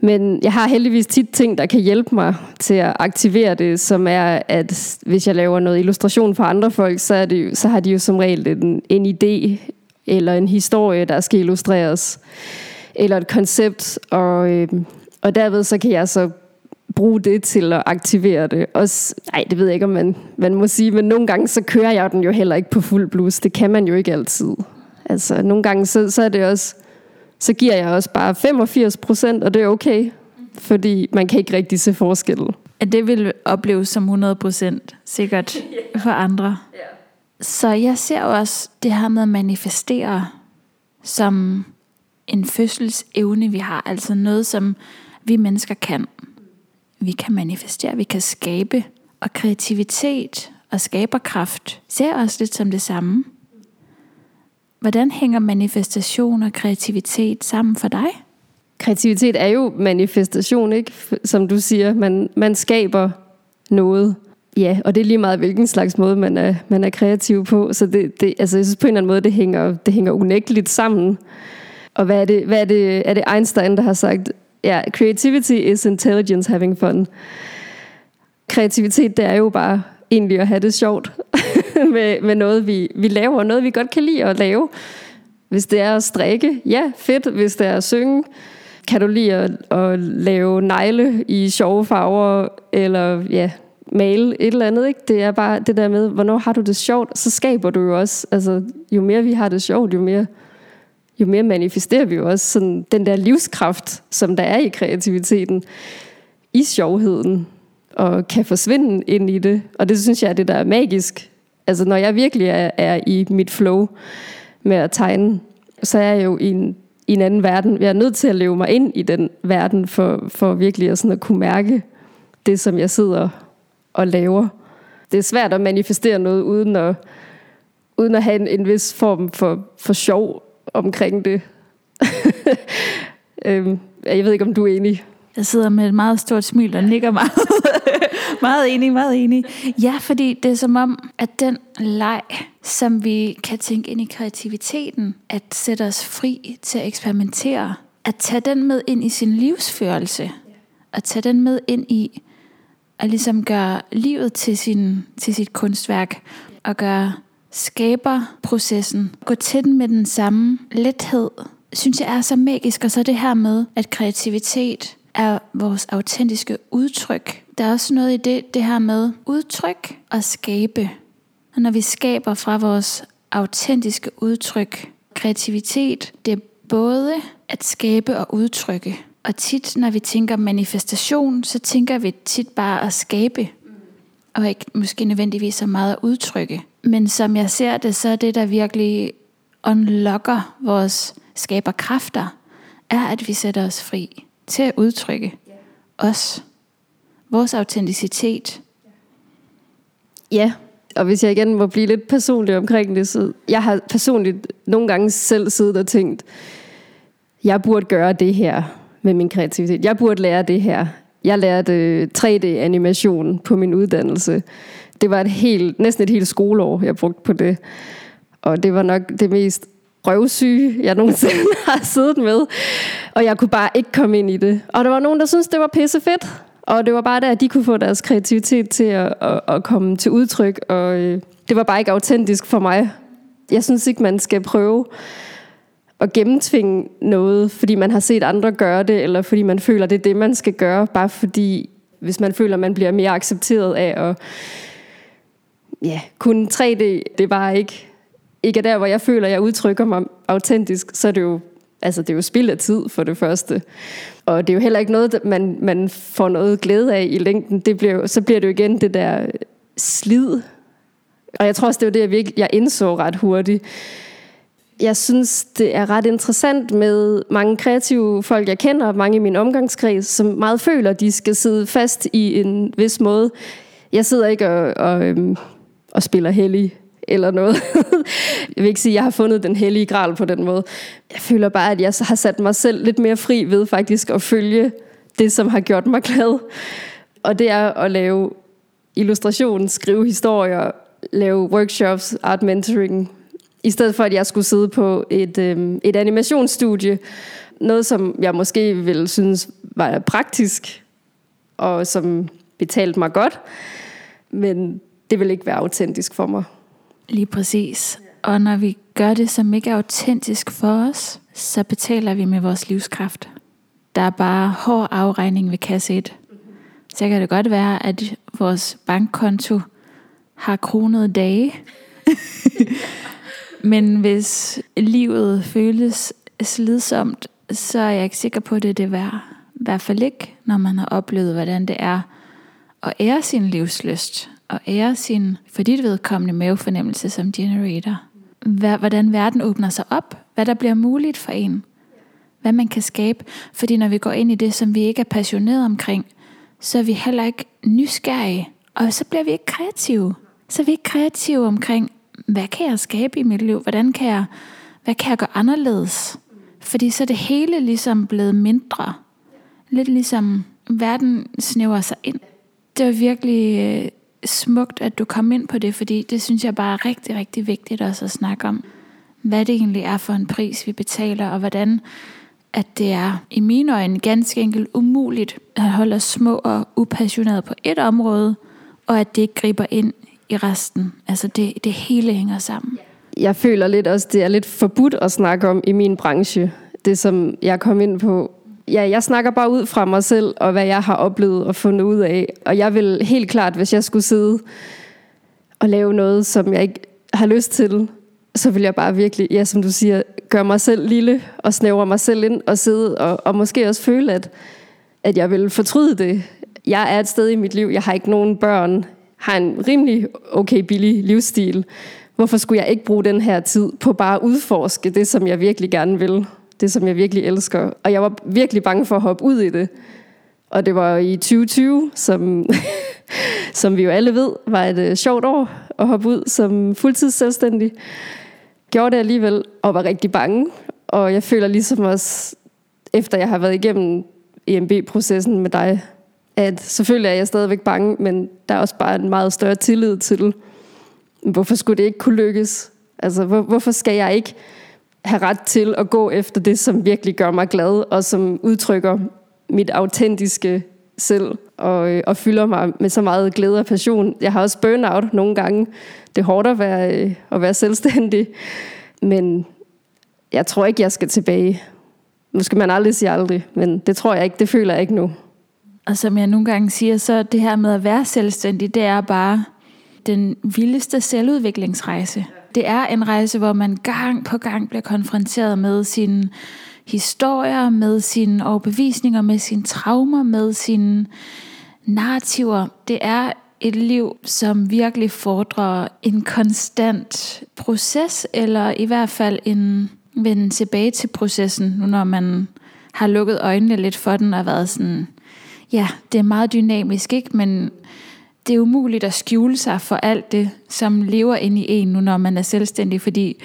Men jeg har heldigvis tit ting, der kan hjælpe mig til at aktivere det, som er, at hvis jeg laver noget illustration for andre folk, så, er det, jo, så har de jo som regel en, en idé eller en historie, der skal illustreres, eller et koncept, og, øh, og derved så kan jeg så bruge det til at aktivere det. Også, nej, det ved jeg ikke, om man, man må sige, men nogle gange så kører jeg den jo heller ikke på fuld blus. Det kan man jo ikke altid. Altså, nogle gange så, så er det også, så giver jeg også bare 85 procent, og det er okay, fordi man kan ikke rigtig se forskellen. At det vil opleves som 100 procent sikkert for andre. Så jeg ser også det her med at manifestere som en fødselsevne, vi har. Altså noget, som vi mennesker kan. Vi kan manifestere, vi kan skabe. Og kreativitet og skaberkraft ser også lidt som det samme. Hvordan hænger manifestation og kreativitet sammen for dig? Kreativitet er jo manifestation, ikke? Som du siger, man, man skaber noget. Ja, og det er lige meget, hvilken slags måde, man er, man er kreativ på. Så det, det, altså, jeg synes på en eller anden måde, det hænger, det hænger unægteligt sammen. Og hvad er det, hvad er det, er det Einstein, der har sagt, ja, creativity is intelligence having fun. Kreativitet, det er jo bare egentlig at have det sjovt med, med noget, vi, vi laver, noget vi godt kan lide at lave. Hvis det er at strikke, ja, fedt. Hvis det er at synge, kan du lide at, at lave negle i sjove farver, eller ja, male et eller andet. Ikke? Det er bare det der med, hvornår har du det sjovt, så skaber du jo også. Altså, jo mere vi har det sjovt, jo mere, jo mere manifesterer vi jo også sådan, den der livskraft, som der er i kreativiteten, i sjovheden, og kan forsvinde ind i det. Og det synes jeg er det, der er magisk. Altså, når jeg virkelig er, er i mit flow med at tegne, så er jeg jo i en, i en anden verden. Jeg er nødt til at leve mig ind i den verden, for, for virkelig at, sådan at kunne mærke det, som jeg sidder og laver. Det er svært at manifestere noget, uden at, uden at have en, en vis form for, for sjov omkring det. øhm, jeg ved ikke, om du er enig. Jeg sidder med et meget stort smil og nikker meget. meget enig, meget enig. Ja, fordi det er som om, at den leg, som vi kan tænke ind i kreativiteten, at sætte os fri til at eksperimentere, at tage den med ind i sin livsførelse, at tage den med ind i at ligesom gøre livet til, sin, til sit kunstværk, og gøre skaberprocessen, gå til den med den samme lethed, synes jeg er så magisk. Og så det her med, at kreativitet er vores autentiske udtryk. Der er også noget i det, det her med udtryk og skabe. Og når vi skaber fra vores autentiske udtryk, kreativitet, det er både at skabe og udtrykke. Og tit, når vi tænker manifestation, så tænker vi tit bare at skabe, og ikke måske nødvendigvis så meget at udtrykke. Men som jeg ser det, så er det, der virkelig unlocker vores skaberkræfter, er, at vi sætter os fri til at udtrykke os, vores autenticitet. Ja, og hvis jeg igen må blive lidt personlig omkring det, så jeg har personligt nogle gange selv siddet og tænkt, jeg burde gøre det her med min kreativitet. Jeg burde lære det her. Jeg lærte øh, 3D-animation på min uddannelse. Det var et helt, næsten et helt skoleår, jeg brugte på det. Og det var nok det mest røvsyge, jeg nogensinde har siddet med. Og jeg kunne bare ikke komme ind i det. Og der var nogen, der syntes, det var pisse fedt. Og det var bare der, at de kunne få deres kreativitet til at, at, at komme til udtryk. Og øh, det var bare ikke autentisk for mig. Jeg synes ikke, man skal prøve at gennemtvinge noget, fordi man har set andre gøre det, eller fordi man føler, det er det, man skal gøre, bare fordi, hvis man føler, man bliver mere accepteret af at ja, kun 3D, det er bare ikke, ikke er der, hvor jeg føler, jeg udtrykker mig autentisk, så er det jo Altså, det er jo spild af tid for det første. Og det er jo heller ikke noget, man, man får noget glæde af i længden. Det bliver jo, så bliver det jo igen det der slid. Og jeg tror også, det var det, jeg, virkelig, jeg indså ret hurtigt jeg synes, det er ret interessant med mange kreative folk, jeg kender, mange i min omgangskreds, som meget føler, at de skal sidde fast i en vis måde. Jeg sidder ikke og, og, øhm, og spiller hellig eller noget. jeg vil ikke sige, at jeg har fundet den hellige gral på den måde. Jeg føler bare, at jeg har sat mig selv lidt mere fri ved faktisk at følge det, som har gjort mig glad. Og det er at lave illustration, skrive historier, lave workshops, art mentoring, i stedet for, at jeg skulle sidde på et, øh, et animationsstudie. Noget, som jeg måske ville synes var praktisk, og som betalte mig godt. Men det vil ikke være autentisk for mig. Lige præcis. Og når vi gør det, som ikke er autentisk for os, så betaler vi med vores livskraft. Der er bare hård afregning ved kasse 1. Så kan det godt være, at vores bankkonto har kronede dage. Men hvis livet føles slidsomt, så er jeg ikke sikker på, at det er det værd. I hvert fald ikke, når man har oplevet, hvordan det er at ære sin livsløst, at ære sin, for dit vedkommende, mavefornemmelse som generator. Hvordan verden åbner sig op, hvad der bliver muligt for en. hvad man kan skabe. Fordi når vi går ind i det, som vi ikke er passioneret omkring, så er vi heller ikke nysgerrige. Og så bliver vi ikke kreative. Så er vi ikke kreative omkring, hvad kan jeg skabe i mit liv? Hvordan kan jeg, hvad kan jeg gøre anderledes? Fordi så er det hele ligesom blevet mindre. Lidt ligesom verden snæver sig ind. Det var virkelig øh, smukt, at du kom ind på det, fordi det synes jeg bare er rigtig, rigtig vigtigt også at snakke om. Hvad det egentlig er for en pris, vi betaler, og hvordan at det er i mine øjne ganske enkelt umuligt at holde os små og upassionerede på et område, og at det ikke griber ind i resten. Altså det, det hele hænger sammen. Jeg føler lidt også, det er lidt forbudt at snakke om i min branche. Det som jeg kom ind på. Ja, jeg snakker bare ud fra mig selv, og hvad jeg har oplevet og fundet ud af. Og jeg vil helt klart, hvis jeg skulle sidde og lave noget, som jeg ikke har lyst til, så vil jeg bare virkelig, ja, som du siger, gøre mig selv lille og snævre mig selv ind og sidde og, og måske også føle, at, at jeg vil fortryde det. Jeg er et sted i mit liv, jeg har ikke nogen børn, har en rimelig okay billig livsstil. Hvorfor skulle jeg ikke bruge den her tid på bare at udforske det, som jeg virkelig gerne vil? Det, som jeg virkelig elsker. Og jeg var virkelig bange for at hoppe ud i det. Og det var i 2020, som, som vi jo alle ved, var et øh, sjovt år at hoppe ud som fuldtidsselvstændig. Gjorde det alligevel, og var rigtig bange. Og jeg føler ligesom også, efter jeg har været igennem EMB-processen med dig, at selvfølgelig er jeg stadigvæk bange, men der er også bare en meget større tillid til, hvorfor skulle det ikke kunne lykkes? Altså, hvor, hvorfor skal jeg ikke have ret til at gå efter det, som virkelig gør mig glad, og som udtrykker mit autentiske selv, og, øh, og fylder mig med så meget glæde og passion. Jeg har også burnout nogle gange. Det er hårdt at være, øh, at være selvstændig, men jeg tror ikke, jeg skal tilbage. Nu skal man aldrig sige aldrig, men det tror jeg ikke, det føler jeg ikke nu. Og som jeg nogle gange siger, så det her med at være selvstændig, det er bare den vildeste selvudviklingsrejse. Det er en rejse, hvor man gang på gang bliver konfronteret med sine historier, med sine overbevisninger, med sine traumer, med sine narrativer. Det er et liv, som virkelig fordrer en konstant proces, eller i hvert fald en vende tilbage til processen, nu når man har lukket øjnene lidt for den og været sådan, ja, det er meget dynamisk, ikke? men det er umuligt at skjule sig for alt det, som lever ind i en nu, når man er selvstændig, fordi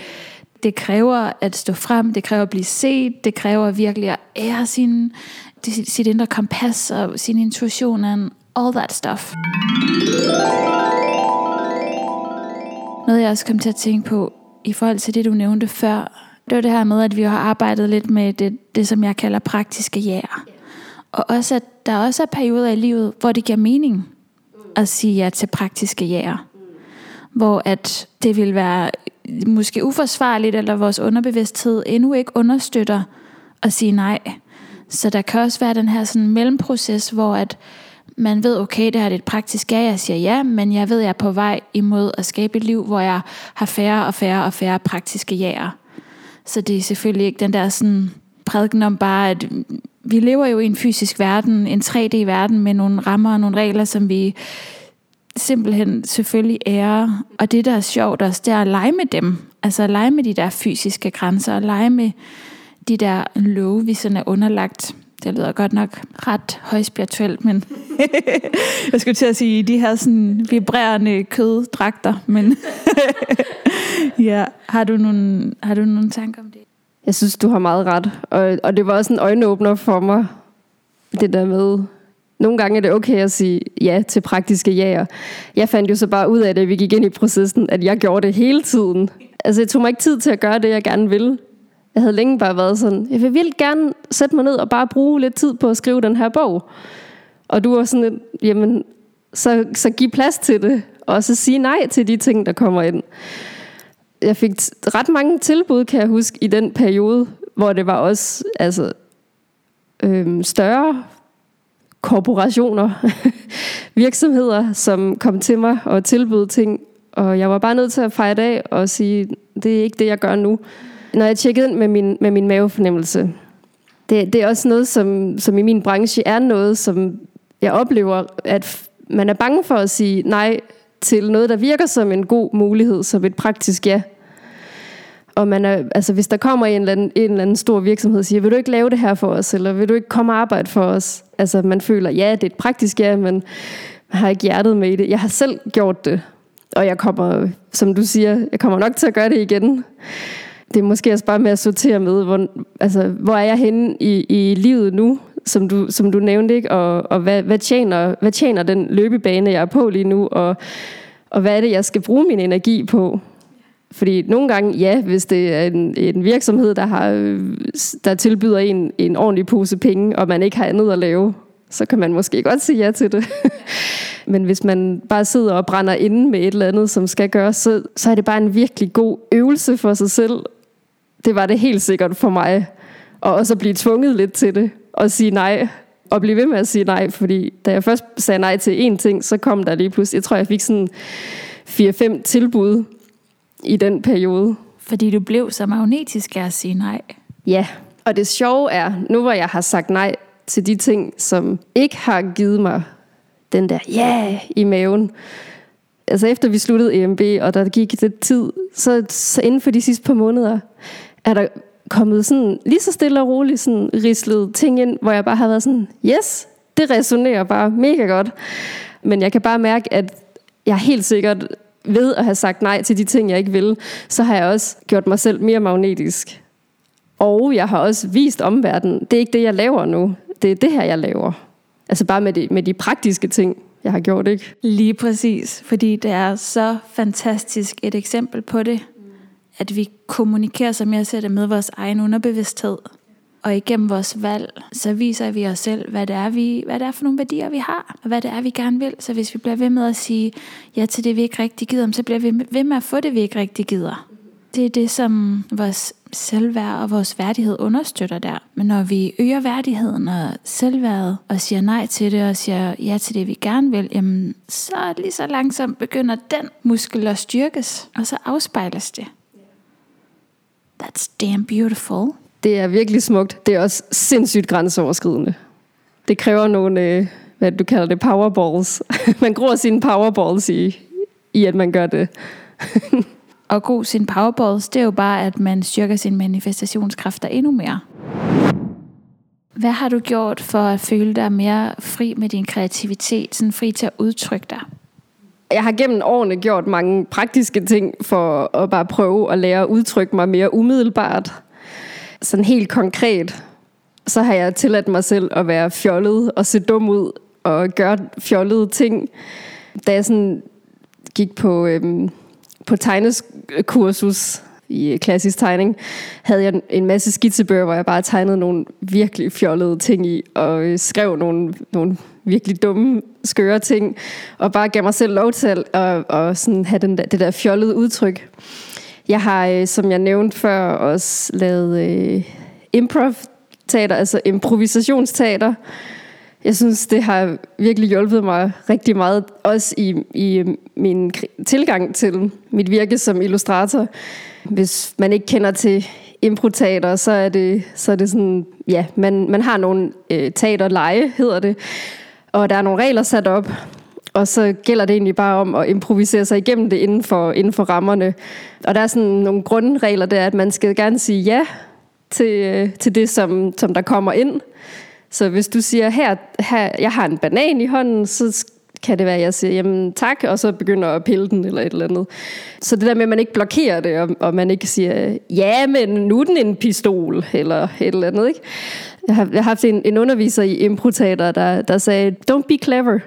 det kræver at stå frem, det kræver at blive set, det kræver virkelig at ære sin, sit indre kompas og sin intuition and all that stuff. Noget jeg også kom til at tænke på, i forhold til det du nævnte før, det var det her med, at vi har arbejdet lidt med det, det som jeg kalder praktiske jæger. Og også, at der også er perioder i livet, hvor det giver mening at sige ja til praktiske jæger. Hvor at det vil være måske uforsvarligt, eller vores underbevidsthed endnu ikke understøtter at sige nej. Så der kan også være den her sådan mellemproces, hvor at man ved, okay, det her er et praktisk ja, jeg siger ja, men jeg ved, jeg er på vej imod at skabe et liv, hvor jeg har færre og færre og færre praktiske jaer. Så det er selvfølgelig ikke den der sådan prædiken om bare, at vi lever jo i en fysisk verden, en 3D-verden med nogle rammer og nogle regler, som vi simpelthen selvfølgelig ærer. Og det, der er sjovt også, det er at lege med dem. Altså at lege med de der fysiske grænser, og lege med de der love, vi sådan er underlagt. Det lyder godt nok ret højspirituelt, men jeg skulle til at sige de her sådan vibrerende køddragter, men ja, har du, nogle, har du nogle tanker om det? Jeg synes, du har meget ret. Og, og det var også en øjenåbner for mig, det der med, nogle gange er det okay at sige ja til praktiske jaer. Jeg fandt jo så bare ud af det, vi gik ind i processen, at jeg gjorde det hele tiden. Altså, jeg tog mig ikke tid til at gøre det, jeg gerne ville. Jeg havde længe bare været sådan, jeg vil virkelig gerne sætte mig ned og bare bruge lidt tid på at skrive den her bog. Og du var sådan lidt, jamen, så, så giv plads til det, og så sige nej til de ting, der kommer ind jeg fik ret mange tilbud, kan jeg huske, i den periode, hvor det var også altså, øhm, større korporationer, virksomheder, som kom til mig og tilbød ting, og jeg var bare nødt til at fejre det af og sige, det er ikke det, jeg gør nu. Når jeg tjekkede ind med min, med min mavefornemmelse, det, det er også noget, som, som i min branche er noget, som jeg oplever, at man er bange for at sige nej til noget, der virker som en god mulighed, som et praktisk ja. Og man er, altså, hvis der kommer en eller, anden, en eller anden stor virksomhed og siger, vil du ikke lave det her for os, eller vil du ikke komme og arbejde for os? Altså man føler, ja, det er et praktisk ja, men man har ikke hjertet med i det. Jeg har selv gjort det, og jeg kommer, som du siger, jeg kommer nok til at gøre det igen. Det er måske også bare med at sortere med, hvor, altså, hvor er jeg henne i, i livet nu, som du, som du nævnte, ikke? og, og hvad, hvad, tjener, hvad tjener den løbebane, jeg er på lige nu, og, og hvad er det, jeg skal bruge min energi på? Fordi nogle gange, ja, hvis det er en, en virksomhed, der, har, der tilbyder en en ordentlig pose penge, og man ikke har andet at lave, så kan man måske godt sige ja til det. Men hvis man bare sidder og brænder inde med et eller andet, som skal gøres, så, så er det bare en virkelig god øvelse for sig selv. Det var det helt sikkert for mig. Og også at blive tvunget lidt til det, og sige nej, og blive ved med at sige nej, fordi da jeg først sagde nej til én ting, så kom der lige pludselig, jeg tror jeg fik sådan 4-5 tilbud i den periode. Fordi du blev så magnetisk af at sige nej. Ja, og det sjove er, nu hvor jeg har sagt nej til de ting, som ikke har givet mig den der ja yeah! i maven. Altså efter vi sluttede EMB, og der gik lidt tid, så, så inden for de sidste par måneder, er der kommet sådan lige så stille og roligt sådan rislet ting ind, hvor jeg bare har været sådan, yes, det resonerer bare mega godt. Men jeg kan bare mærke, at jeg helt sikkert ved at have sagt nej til de ting, jeg ikke vil, så har jeg også gjort mig selv mere magnetisk. Og jeg har også vist omverdenen, det er ikke det, jeg laver nu. Det er det her, jeg laver. Altså bare med de, med de praktiske ting, jeg har gjort, ikke? Lige præcis, fordi det er så fantastisk et eksempel på det, at vi kommunikerer, som jeg ser det, med vores egen underbevidsthed. Og igennem vores valg, så viser vi os selv, hvad det, er, vi, hvad det er for nogle værdier, vi har, og hvad det er, vi gerne vil. Så hvis vi bliver ved med at sige ja til det, vi ikke rigtig gider, så bliver vi ved med at få det, vi ikke rigtig gider. Det er det, som vores selvværd og vores værdighed understøtter der. Men når vi øger værdigheden og selvværdet og siger nej til det og siger ja til det, vi gerne vil, jamen, så lige så langsomt begynder den muskel at styrkes, og så afspejles det. That's damn beautiful. Det er virkelig smukt. Det er også sindssygt grænseoverskridende. Det kræver nogle, øh, hvad du kalder det, powerballs. man gror sine powerballs i, i at man gør det. og gro sine powerballs, det er jo bare, at man styrker sine manifestationskræfter endnu mere. Hvad har du gjort for at føle dig mere fri med din kreativitet, sådan fri til at udtrykke dig? Jeg har gennem årene gjort mange praktiske ting for at bare prøve at lære at udtrykke mig mere umiddelbart sådan helt konkret, så har jeg tilladt mig selv at være fjollet og se dum ud og gøre fjollede ting. Da jeg sådan gik på, øhm, på tegneskursus i klassisk tegning, havde jeg en masse skitsebøger, hvor jeg bare tegnede nogle virkelig fjollede ting i, og øh, skrev nogle, nogle virkelig dumme, skøre ting, og bare gav mig selv lov til at og, og sådan have den der, det der fjollede udtryk. Jeg har, øh, som jeg nævnte før, også lavet øh, improv-teater, altså improvisationsteater. Jeg synes, det har virkelig hjulpet mig rigtig meget, også i, i min tilgang til mit virke som illustrator. Hvis man ikke kender til improteater, så er det, så er det sådan, ja, man, man har nogle øh, teaterleje, hedder det, og der er nogle regler sat op, og så gælder det egentlig bare om at improvisere sig igennem det inden for, inden for rammerne. Og der er sådan nogle grundregler, der at man skal gerne sige ja til, øh, til det, som, som der kommer ind. Så hvis du siger, her, her, jeg har en banan i hånden, så kan det være, at jeg siger, jamen tak, og så begynder at pille den eller et eller andet. Så det der med, at man ikke blokerer det, og, og man ikke siger, ja, men nu er den en pistol, eller et eller andet, ikke? Jeg har, jeg har haft en, en underviser i improtater, der, der sagde, don't be clever.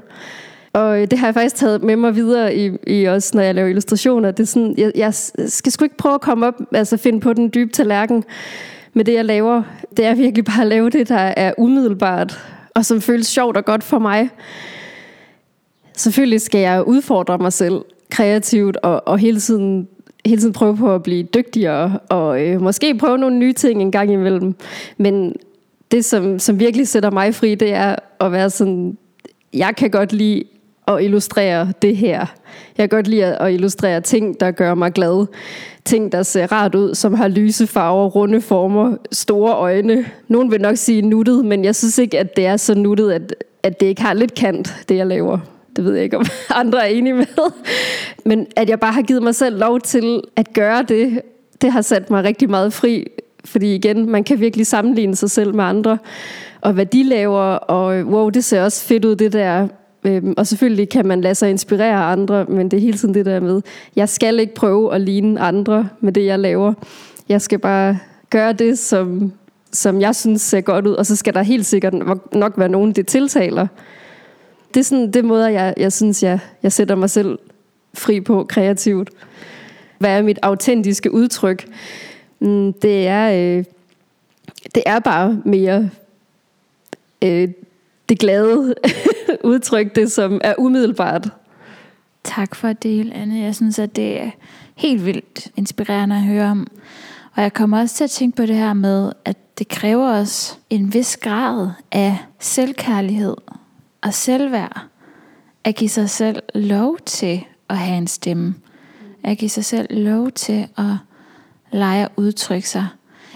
Og øh, det har jeg faktisk taget med mig videre i, i også, når jeg laver illustrationer. Det er sådan, jeg, jeg skal sgu ikke prøve at komme op, altså finde på den dybe tallerken med det, jeg laver. Det er virkelig bare at lave det, der er umiddelbart, og som føles sjovt og godt for mig. Selvfølgelig skal jeg udfordre mig selv kreativt, og, og hele tiden hele tiden prøve på at blive dygtigere, og øh, måske prøve nogle nye ting en gang imellem. Men det, som, som virkelig sætter mig fri, det er at være sådan, jeg kan godt lide at illustrere det her. Jeg kan godt lide at illustrere ting, der gør mig glad. Ting, der ser rart ud, som har lyse farver, runde former, store øjne. Nogen vil nok sige nuttet, men jeg synes ikke, at det er så nuttet, at, at det ikke har lidt kant, det jeg laver. Det ved jeg ikke, om andre er enige med. Men at jeg bare har givet mig selv lov til at gøre det, det har sat mig rigtig meget fri, fordi igen, man kan virkelig sammenligne sig selv med andre, og hvad de laver, og øh, wow, det ser også fedt ud, det der. Øhm, og selvfølgelig kan man lade sig inspirere af andre, men det er hele tiden det der med, jeg skal ikke prøve at ligne andre med det, jeg laver. Jeg skal bare gøre det, som, som jeg synes ser godt ud, og så skal der helt sikkert nok være nogen, det tiltaler. Det er sådan det måde, jeg, jeg synes, jeg, jeg sætter mig selv fri på kreativt. Hvad er mit autentiske udtryk? Mm, det er, øh, det er bare mere øh, det glade udtryk, det som er umiddelbart. Tak for at dele, Anne. Jeg synes, at det er helt vildt inspirerende at høre om. Og jeg kommer også til at tænke på det her med, at det kræver os en vis grad af selvkærlighed og selvværd. At give sig selv lov til at have en stemme. At give sig selv lov til at lege og udtrykke sig.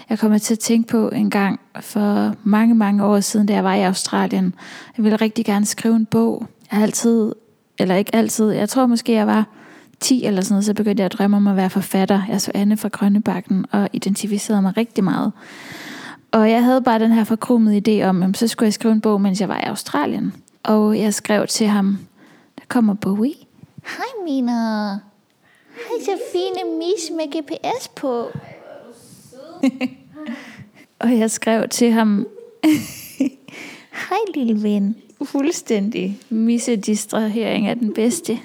Jeg kommer til at tænke på en gang for mange, mange år siden, da jeg var i Australien. Jeg ville rigtig gerne skrive en bog. Jeg har altid, eller ikke altid, jeg tror måske jeg var 10 eller sådan noget, så begyndte jeg at drømme om at være forfatter. Jeg så Anne fra Grønnebakken og identificerede mig rigtig meget. Og jeg havde bare den her forkrumede idé om, at så skulle jeg skrive en bog, mens jeg var i Australien. Og jeg skrev til ham, der kommer Bowie. Hej Mina. Hej så fine mis med GPS på. og jeg skrev til ham, Hej lille ven. Fuldstændig misse-distrahering er den bedste.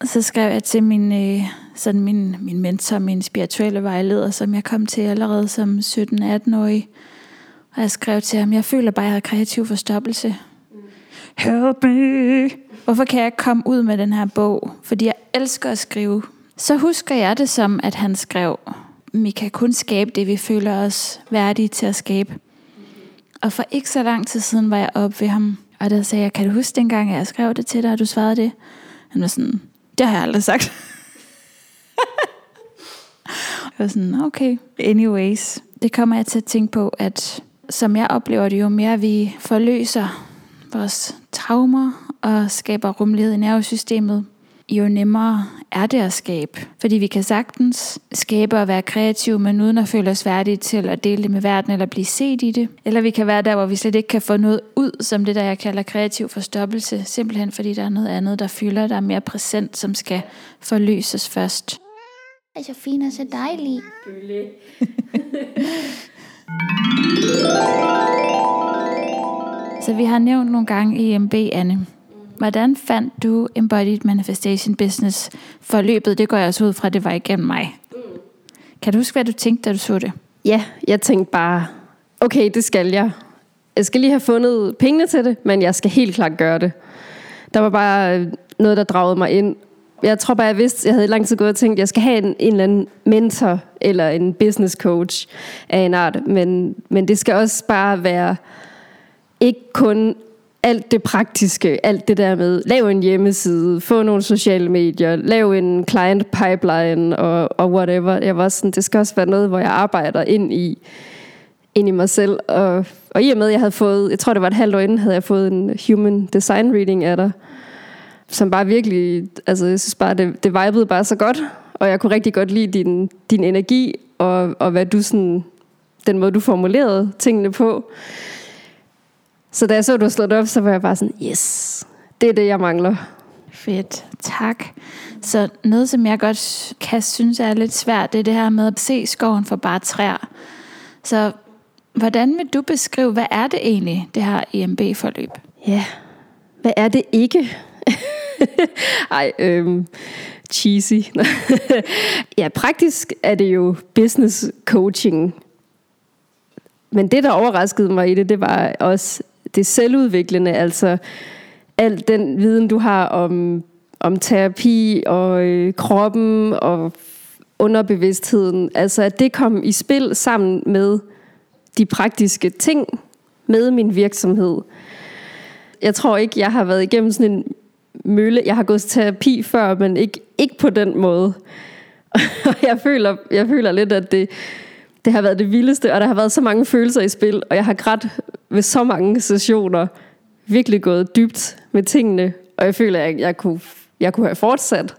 Og så skrev jeg til min, øh, sådan min, min mentor, min spirituelle vejleder, som jeg kom til allerede som 17-18-årig. Og jeg skrev til ham, jeg føler bare, at jeg har kreativ forstoppelse. Help me! Hvorfor kan jeg ikke komme ud med den her bog? Fordi jeg elsker at skrive. Så husker jeg det som, at han skrev, vi kan kun skabe det, vi føler os værdige til at skabe. Og for ikke så lang tid siden var jeg oppe ved ham, og der sagde jeg, kan du huske dengang, jeg skrev det til dig, og du svarede det? Han var sådan, det har jeg aldrig sagt. jeg var sådan, okay, anyways. Det kommer jeg til at tænke på, at som jeg oplever det, jo mere vi forløser vores traumer og skaber rummelighed i nervesystemet, jo nemmere er det at skabe. Fordi vi kan sagtens skabe og være kreative, men uden at føle os værdige til at dele det med verden eller blive set i det. Eller vi kan være der, hvor vi slet ikke kan få noget ud, som det der jeg kalder kreativ forstoppelse. Simpelthen fordi der er noget andet, der fylder, der er mere præsent, som skal forløses først. Hej så fin og så dejlig. Så vi har nævnt nogle gange EMB, Anne. Hvordan fandt du Embodied Manifestation Business forløbet? Det går jeg også ud fra, det var igennem mig. Kan du huske, hvad du tænkte, da du så det? Ja, jeg tænkte bare, okay, det skal jeg. Jeg skal lige have fundet pengene til det, men jeg skal helt klart gøre det. Der var bare noget, der dragede mig ind. Jeg tror bare, jeg vidste, jeg havde i lang tid gået og tænkt, at jeg skal have en, en eller anden mentor eller en business coach af en art. Men, men det skal også bare være ikke kun alt det praktiske, alt det der med, lav en hjemmeside, få nogle sociale medier, lav en client pipeline og, og whatever. Jeg var sådan, det skal også være noget, hvor jeg arbejder ind i, ind i mig selv. Og, og i og med, at jeg havde fået, jeg tror det var et halvt år inden, havde jeg fået en human design reading af dig, som bare virkelig, altså jeg synes bare, det, det vibede bare så godt, og jeg kunne rigtig godt lide din, din energi, og, og hvad du sådan, den måde du formulerede tingene på. Så da jeg så, du slået op, så var jeg bare sådan, yes, det er det, jeg mangler. Fedt, tak. Så noget, som jeg godt kan synes er lidt svært, det er det her med at se skoven for bare træer. Så hvordan vil du beskrive, hvad er det egentlig, det her EMB-forløb? Ja, hvad er det ikke? Ej, øhm, cheesy. ja, praktisk er det jo business coaching. Men det, der overraskede mig i det, det var også det selvudviklende, altså al den viden, du har om, om terapi og øh, kroppen og underbevidstheden, altså at det kom i spil sammen med de praktiske ting med min virksomhed. Jeg tror ikke, jeg har været igennem sådan en mølle. Jeg har gået til terapi før, men ikke, ikke på den måde. Og jeg føler, jeg føler lidt, at det, det har været det vildeste, og der har været så mange følelser i spil, og jeg har grædt ved så mange sessioner, virkelig gået dybt med tingene, og jeg føler, at jeg kunne, jeg kunne have fortsat.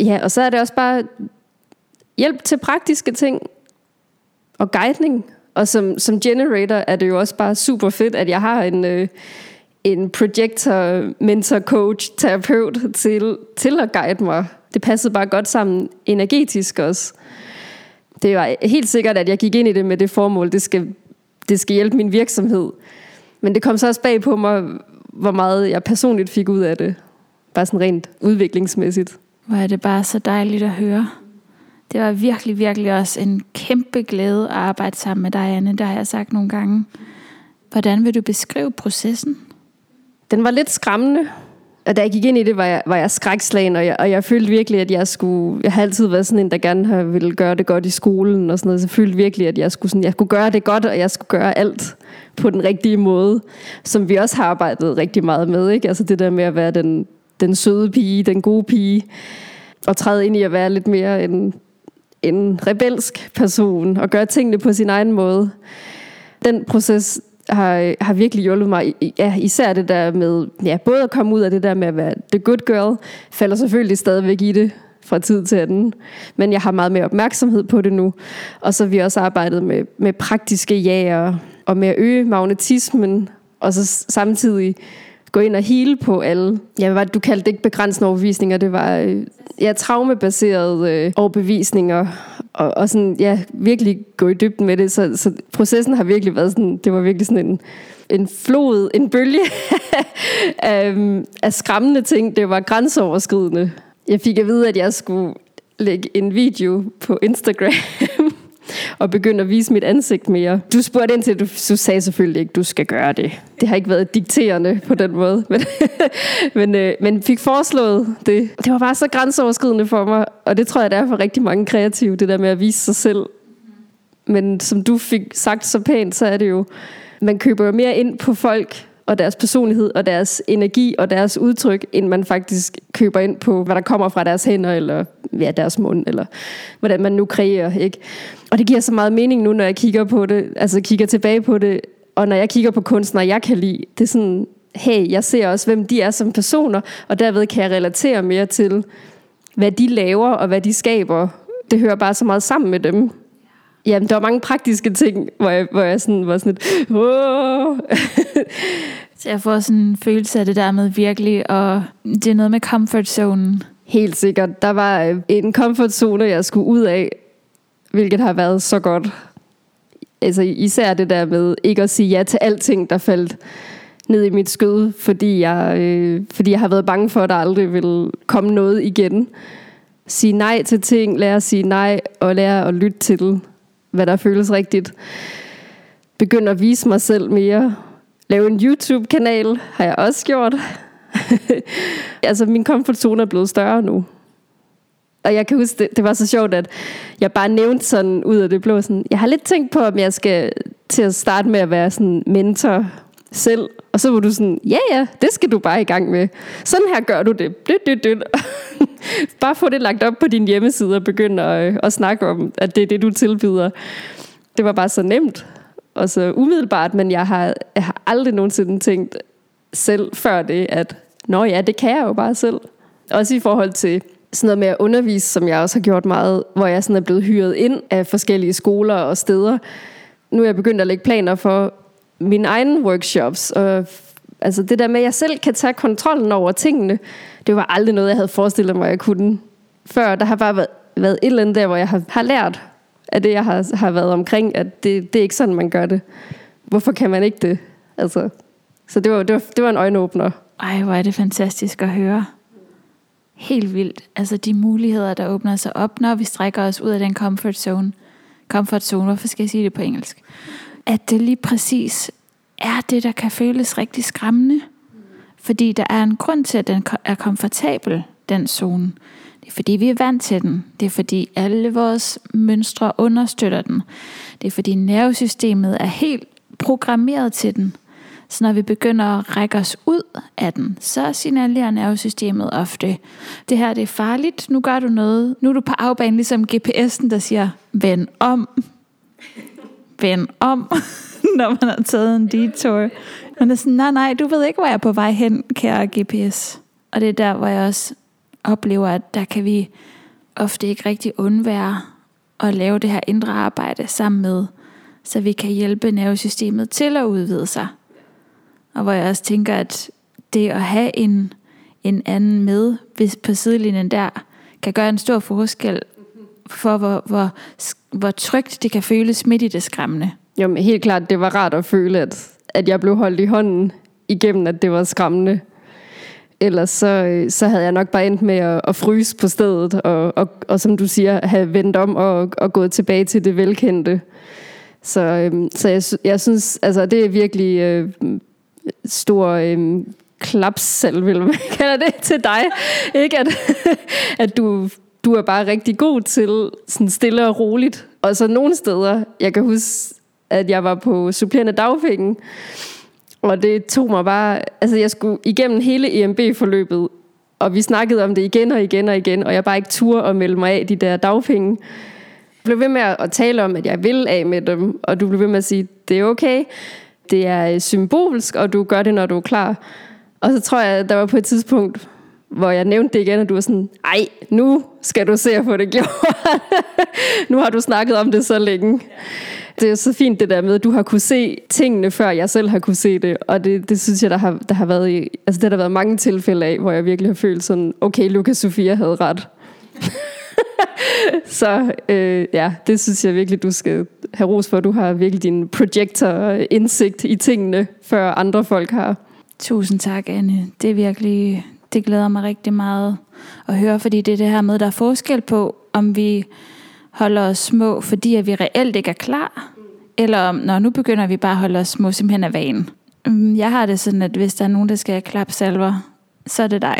Ja, og så er det også bare, hjælp til praktiske ting og guidning. Og som, som generator er det jo også bare super fedt, at jeg har en, øh, en projector, mentor, coach, terapeut til, til at guide mig. Det passede bare godt sammen energetisk også. Det var helt sikkert, at jeg gik ind i det med det formål, det skal, det skal hjælpe min virksomhed. Men det kom så også bag på mig, hvor meget jeg personligt fik ud af det. Bare sådan rent udviklingsmæssigt. Hvor er det bare så dejligt at høre. Det var virkelig, virkelig også en kæmpe glæde at arbejde sammen med dig, Anne. Der har jeg sagt nogle gange. Hvordan vil du beskrive processen? Den var lidt skræmmende. Og da jeg gik ind i det, var jeg, var jeg skrækslagen, og jeg, og jeg følte virkelig, at jeg skulle... Jeg har altid været sådan en, der gerne har ville gøre det godt i skolen og sådan noget. Så jeg følte virkelig, at jeg skulle, sådan, jeg skulle gøre det godt, og jeg skulle gøre alt på den rigtige måde, som vi også har arbejdet rigtig meget med. Ikke? Altså det der med at være den, den søde pige, den gode pige, og træde ind i at være lidt mere en, en rebelsk person, og gøre tingene på sin egen måde. Den proces har, har virkelig hjulpet mig, ja, især det der med, ja, både at komme ud af det der med at være the good girl, falder selvfølgelig stadigvæk i det fra tid til anden, men jeg har meget mere opmærksomhed på det nu, og så har vi også arbejdet med, med praktiske jager, og med at øge magnetismen, og så samtidig gå ind og hele på alle. Ja, hvad du kaldte det? Ikke begrænsende overbevisninger, det var øh, ja, traumebaserede øh, overbevisninger, og, og sådan, ja, virkelig gå i dybden med det. Så, så processen har virkelig været sådan, det var virkelig sådan en, en flod, en bølge af, af skræmmende ting. Det var grænseoverskridende. Jeg fik at vide, at jeg skulle lægge en video på Instagram og begynde at vise mit ansigt mere. Du spurgte ind til, du, du sagde selvfølgelig ikke, du skal gøre det. Det har ikke været dikterende på den måde, men, men, øh, men fik foreslået det. Det var bare så grænseoverskridende for mig, og det tror jeg, det er for rigtig mange kreative, det der med at vise sig selv. Men som du fik sagt så pænt, så er det jo, man køber jo mere ind på folk, og deres personlighed og deres energi og deres udtryk, end man faktisk køber ind på, hvad der kommer fra deres hænder eller ja, deres mund, eller hvordan man nu kreerer. Ikke? Og det giver så meget mening nu, når jeg kigger på det, altså kigger tilbage på det, og når jeg kigger på kunstnere, jeg kan lide, det er sådan, hey, jeg ser også, hvem de er som personer, og derved kan jeg relatere mere til, hvad de laver og hvad de skaber. Det hører bare så meget sammen med dem. Jamen, der var mange praktiske ting, hvor jeg, hvor jeg sådan, var sådan lidt, Åh! Så jeg får sådan en følelse af det der med virkelig, og det er noget med comfort zone. Helt sikkert. Der var øh, en comfort zone, jeg skulle ud af, hvilket har været så godt. Altså især det der med ikke at sige ja til alting, der faldt ned i mit skød, fordi jeg, øh, fordi jeg har været bange for, at der aldrig vil komme noget igen. Sige nej til ting, lære at sige nej, og lære at lytte til, hvad der føles rigtigt. Begynd at vise mig selv mere. Lave en YouTube-kanal har jeg også gjort. altså min komfortzone er blevet større nu. Og jeg kan huske, det, det var så sjovt, at jeg bare nævnte sådan ud af det blå, sådan, jeg har lidt tænkt på, om jeg skal til at starte med at være sådan mentor selv. Og så var du sådan, ja ja, det skal du bare i gang med. Sådan her gør du det. Dyt, dyt, dyt. bare få det lagt op på din hjemmeside og begynde at, øh, at snakke om, at det er det, du tilbyder. Det var bare så nemt og så umiddelbart, men jeg har, jeg har aldrig nogensinde tænkt selv før det, at nå ja, det kan jeg jo bare selv. Også i forhold til sådan noget med at undervise, som jeg også har gjort meget, hvor jeg sådan er blevet hyret ind af forskellige skoler og steder. Nu er jeg begyndt at lægge planer for mine egne workshops, og altså det der med, at jeg selv kan tage kontrollen over tingene, det var aldrig noget, jeg havde forestillet mig, jeg kunne før. Der har bare været, været et eller andet der, hvor jeg har, har lært af det, jeg har, har været omkring, at det, det er ikke sådan, man gør det. Hvorfor kan man ikke det? Altså, så det var, det, var, det var en øjenåbner. Ej, hvor er det fantastisk at høre. Helt vildt. Altså de muligheder, der åbner sig op, når vi strækker os ud af den comfort zone. Comfort zone, hvorfor skal jeg sige det på engelsk? At det lige præcis er det, der kan føles rigtig skræmmende. Fordi der er en grund til, at den er komfortabel, den zone. Det er fordi, vi er vant til den. Det er fordi, alle vores mønstre understøtter den. Det er fordi, nervesystemet er helt programmeret til den. Så når vi begynder at række os ud af den, så signalerer nervesystemet ofte, det her det er farligt, nu gør du noget. Nu er du på afbanen, ligesom GPS'en, der siger, vend om. Vend om, når man har taget en detour. Man er sådan, nej, nej, du ved ikke, hvor jeg er på vej hen, kære GPS. Og det er der, hvor jeg også oplever, at der kan vi ofte ikke rigtig undvære at lave det her indre arbejde sammen med, så vi kan hjælpe nervesystemet til at udvide sig. Og hvor jeg også tænker, at det at have en, en anden med hvis på sidelinjen der, kan gøre en stor forskel for, hvor, hvor, hvor trygt det kan føles midt i det skræmmende. Jo, men helt klart, det var rart at føle, at, at jeg blev holdt i hånden igennem, at det var skræmmende. Ellers så, øh, så havde jeg nok bare endt med at, at fryse på stedet, og, og, og som du siger, have vendt om og, og gået tilbage til det velkendte. Så, øhm, så jeg, jeg synes, altså det er virkelig øh, stor øh, klapsalve, vil man kalde det til dig. Ikke at, at du, du er bare rigtig god til sådan stille og roligt. Og så nogle steder, jeg kan huske, at jeg var på supplerende dagpenge, og det tog mig bare, altså jeg skulle igennem hele EMB-forløbet, og vi snakkede om det igen og igen og igen, og jeg bare ikke turde at melde mig af de der dagpenge. Jeg blev ved med at tale om, at jeg vil af med dem, og du blev ved med at sige, det er okay, det er øh, symbolsk, og du gør det, når du er klar. Og så tror jeg, der var på et tidspunkt, hvor jeg nævnte det igen, og du var sådan, ej, nu skal du se at få det gjort. nu har du snakket om det så længe. Det er så fint det der med, at du har kunne se tingene, før jeg selv har kunne se det. Og det, det synes jeg, der har, der har været i, altså det har der været mange tilfælde af, hvor jeg virkelig har følt sådan, okay, Lukas Sofia havde ret. så øh, ja, det synes jeg virkelig, du skal have ros for. Du har virkelig din projektor-indsigt i tingene, før andre folk har. Tusind tak, Anne. Det er virkelig, det glæder mig rigtig meget at høre, fordi det er det her med, der er forskel på, om vi holder os små, fordi at vi reelt ikke er klar, eller om, når nu begynder vi bare at holde os små simpelthen af vanen. Mm, jeg har det sådan, at hvis der er nogen, der skal have klapsalver, så er det dig.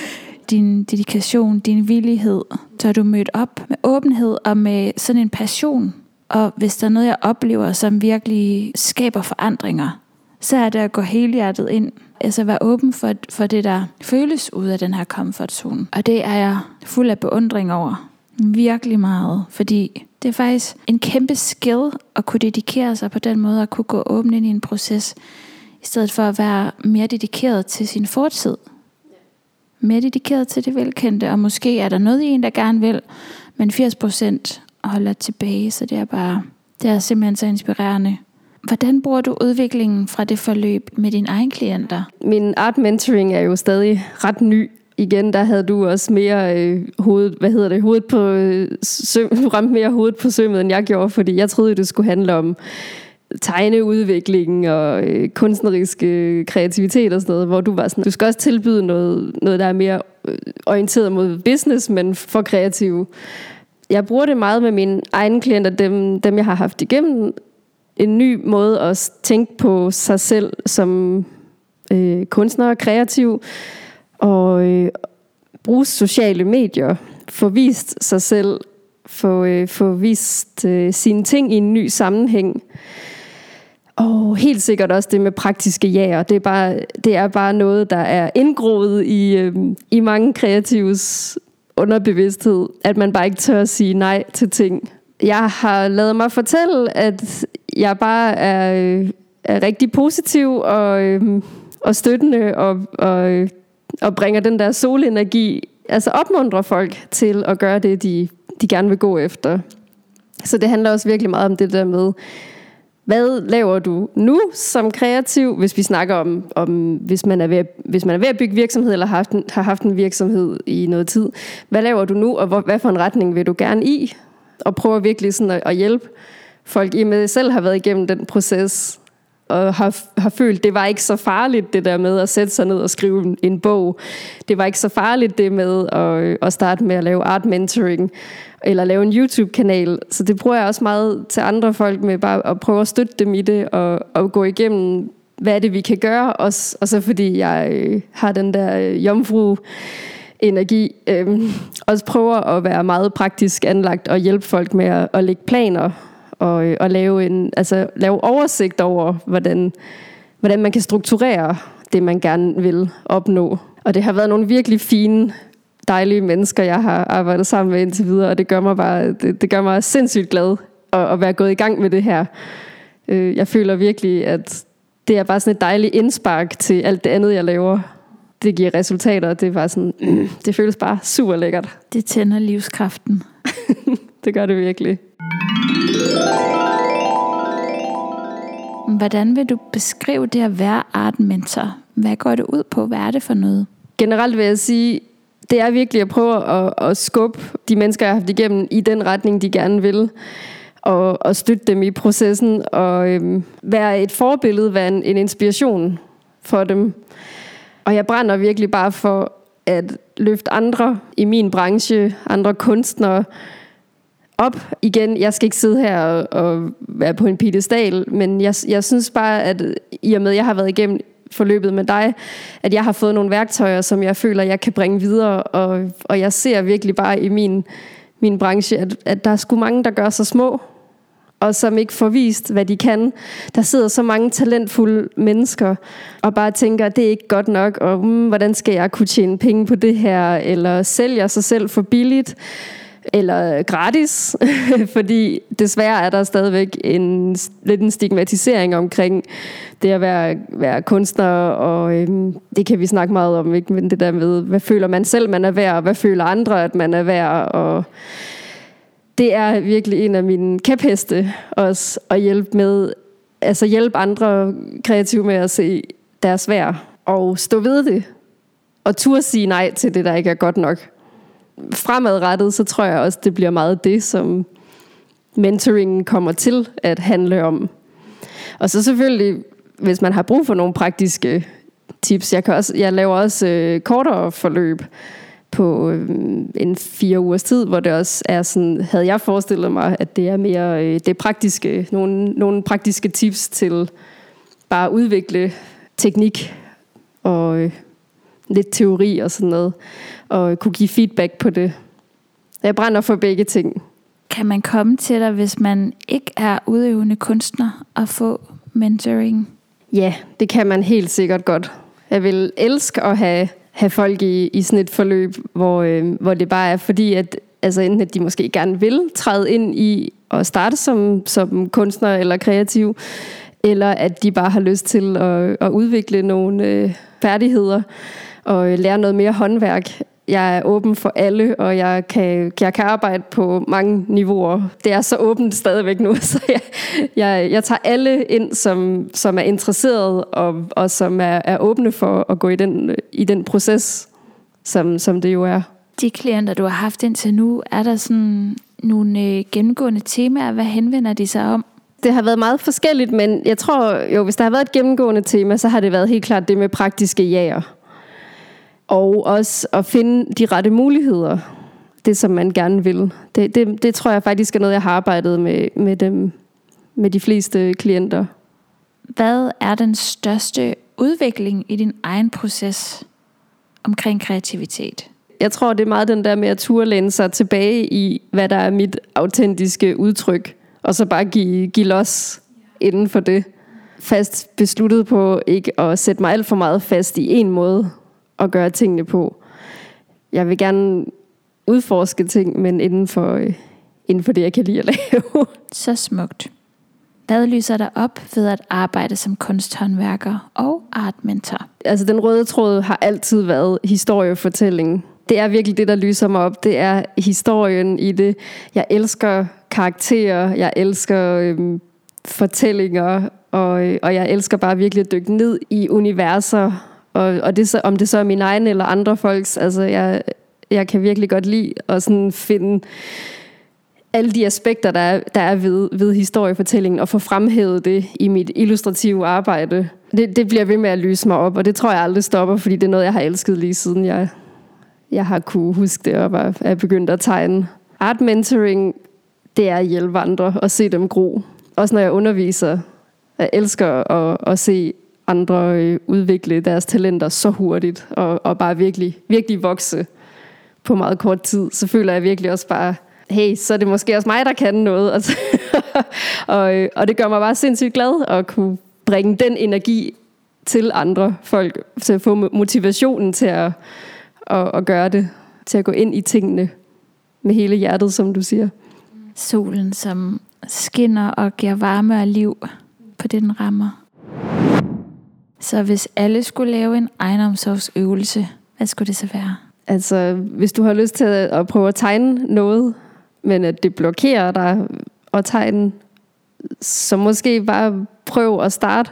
Din dedikation, din villighed, så er du mødt op med åbenhed og med sådan en passion. Og hvis der er noget, jeg oplever, som virkelig skaber forandringer, så er det at gå helhjertet ind. Altså være åben for, for det, der føles ud af den her comfort zone. Og det er jeg fuld af beundring over. Virkelig meget. Fordi det er faktisk en kæmpe skill at kunne dedikere sig på den måde, at kunne gå åben ind i en proces, i stedet for at være mere dedikeret til sin fortid. Mere dedikeret til det velkendte, og måske er der noget i en, der gerne vil, men 80% holder tilbage, så det er bare, det er simpelthen så inspirerende. Hvordan bruger du udviklingen fra det forløb med dine egne klienter? Min art mentoring er jo stadig ret ny. Igen, der havde du også mere øh, hovedet, hvad hedder det, hovedet på øh, søm, ramt mere hovedet på sømmet, end jeg gjorde, fordi jeg troede, det skulle handle om tegneudvikling og øh, kunstnerisk øh, kreativitet og sådan noget, hvor du var sådan, du skal også tilbyde noget, noget der er mere øh, orienteret mod business, men for kreative. Jeg bruger det meget med mine egne klienter, dem, dem jeg har haft igennem, en ny måde at tænke på sig selv som øh, kunstner og kreativ, og øh, bruge sociale medier, få vist sig selv, få, øh, få vist øh, sine ting i en ny sammenhæng. Og helt sikkert også det med praktiske jager. Det er bare, det er bare noget, der er indgroet i, øh, i mange kreatives underbevidsthed, at man bare ikke tør at sige nej til ting. Jeg har lavet mig fortælle, at jeg bare er, øh, er rigtig positiv og, øh, og støttende og, og, og bringer den der solenergi, altså opmuntrer folk til at gøre det, de, de gerne vil gå efter. Så det handler også virkelig meget om det der med, hvad laver du nu som kreativ, hvis vi snakker om, om hvis, man er ved, hvis man er ved at bygge virksomhed, eller har haft, en, har haft en virksomhed i noget tid. Hvad laver du nu, og hvor, hvad for en retning vil du gerne i? Og prøve virkelig sådan at, at hjælpe folk, i med selv har været igennem den proces, og har, har følt, det var ikke så farligt, det der med at sætte sig ned og skrive en, en bog. Det var ikke så farligt, det med at, at starte med at lave art mentoring, eller lave en YouTube-kanal. Så det bruger jeg også meget til andre folk med bare at prøve at støtte dem i det, og, og gå igennem, hvad er det, vi kan gøre, også, og så fordi jeg øh, har den der øh, jomfru energi, øh, også prøver at være meget praktisk anlagt og hjælpe folk med at, at lægge planer og, øh, og lave en altså lave oversigt over, hvordan, hvordan man kan strukturere det, man gerne vil opnå. Og det har været nogle virkelig fine, dejlige mennesker, jeg har arbejdet sammen med indtil videre, og det gør mig bare det, det gør mig sindssygt glad at, at være gået i gang med det her. Øh, jeg føler virkelig, at det er bare sådan et dejligt indspark til alt det andet, jeg laver. Det giver resultater, det er bare sådan, det føles bare super lækkert. Det tænder livskraften. Det gør det virkelig. Hvordan vil du beskrive det at være art mentor? Hvad går det ud på? Hvad er det for noget? Generelt vil jeg sige, det er virkelig at prøve at, at skubbe de mennesker, jeg har haft igennem, i den retning, de gerne vil. Og, og støtte dem i processen. Og øhm, være et forbillede, være en, en inspiration for dem. Og jeg brænder virkelig bare for at løfte andre i min branche, andre kunstnere, op igen. Jeg skal ikke sidde her og, og være på en pedestal, men jeg, jeg synes bare, at i og med, at jeg har været igennem forløbet med dig, at jeg har fået nogle værktøjer, som jeg føler, jeg kan bringe videre, og, og jeg ser virkelig bare i min, min branche, at, at der er sgu mange, der gør sig små, og som ikke får vist, hvad de kan. Der sidder så mange talentfulde mennesker, og bare tænker, det er ikke godt nok, og hmm, hvordan skal jeg kunne tjene penge på det her, eller sælger sig selv for billigt eller gratis, fordi desværre er der stadigvæk en, lidt en stigmatisering omkring det at være, være kunstner, og øhm, det kan vi snakke meget om, ikke? men det der med, hvad føler man selv, man er værd, og hvad føler andre, at man er værd, og det er virkelig en af mine kæpheste også, at hjælpe med, altså hjælpe andre kreative med at se deres værd, og stå ved det, og turde sige nej til det, der ikke er godt nok fremadrettet, så tror jeg også, det bliver meget det, som mentoringen kommer til at handle om. Og så selvfølgelig, hvis man har brug for nogle praktiske tips. Jeg, kan også, jeg laver også øh, kortere forløb på øh, en fire ugers tid, hvor det også er sådan, havde jeg forestillet mig, at det er mere øh, det praktiske, nogle, nogle praktiske tips til bare at udvikle teknik og øh, lidt teori og sådan noget, og kunne give feedback på det. Jeg brænder for begge ting. Kan man komme til dig, hvis man ikke er udøvende kunstner, og få mentoring? Ja, det kan man helt sikkert godt. Jeg vil elske at have, have folk i, i sådan et forløb, hvor, øh, hvor det bare er fordi, at altså enten at de måske gerne vil træde ind i og starte som, som kunstner eller kreativ, eller at de bare har lyst til at, at udvikle nogle øh, færdigheder og øh, lære noget mere håndværk. Jeg er åben for alle, og jeg kan, jeg kan arbejde på mange niveauer. Det er så åbent stadigvæk nu, så jeg, jeg, jeg tager alle ind, som, som er interesseret og, og som er, er åbne for at gå i den, i den proces, som, som det jo er. De klienter, du har haft indtil nu, er der sådan nogle øh, gennemgående temaer? Hvad henvender de sig om? det har været meget forskelligt, men jeg tror jo, hvis der har været et gennemgående tema, så har det været helt klart det med praktiske jager og også at finde de rette muligheder, det som man gerne vil. Det, det, det tror jeg faktisk er noget, jeg har arbejdet med, med, dem, med de fleste klienter. Hvad er den største udvikling i din egen proces omkring kreativitet? Jeg tror, det er meget den der med at turde læne sig tilbage i, hvad der er mit autentiske udtryk, og så bare give, give los inden for det. Fast besluttet på ikke at sætte mig alt for meget fast i en måde, at gøre tingene på. Jeg vil gerne udforske ting, men inden for, øh, inden for det, jeg kan lide at lave. Så smukt. Hvad lyser der op ved at arbejde som kunsthåndværker og artmentor? Altså den røde tråd har altid været historiefortælling. Det er virkelig det, der lyser mig op. Det er historien i det. Jeg elsker karakterer. Jeg elsker øhm, fortællinger. Og, og jeg elsker bare virkelig at dykke ned i universer og, og det så, om det så er min egen eller andre folks, altså jeg, jeg kan virkelig godt lide at sådan finde alle de aspekter, der er, der er ved, ved historiefortællingen, og få fremhævet det i mit illustrative arbejde. Det, det bliver ved med at lyse mig op, og det tror jeg aldrig stopper, fordi det er noget, jeg har elsket lige siden jeg, jeg har kunne huske det og bare er begyndt at tegne. Art mentoring, det er at hjælpe andre og se dem gro. Også når jeg underviser. Jeg elsker at, at se andre øh, udvikle deres talenter så hurtigt, og, og bare virkelig, virkelig vokse på meget kort tid, så føler jeg virkelig også bare, hey, så er det måske også mig, der kan noget. Og, og, øh, og det gør mig bare sindssygt glad at kunne bringe den energi til andre folk, til at få motivationen til at, at, at gøre det, til at gå ind i tingene med hele hjertet, som du siger. Solen, som skinner og giver varme og liv på det, den rammer. Så hvis alle skulle lave en egenomsorgsøvelse, hvad skulle det så være? Altså, hvis du har lyst til at prøve at tegne noget men at det blokerer dig at tegne. Så måske bare prøv at starte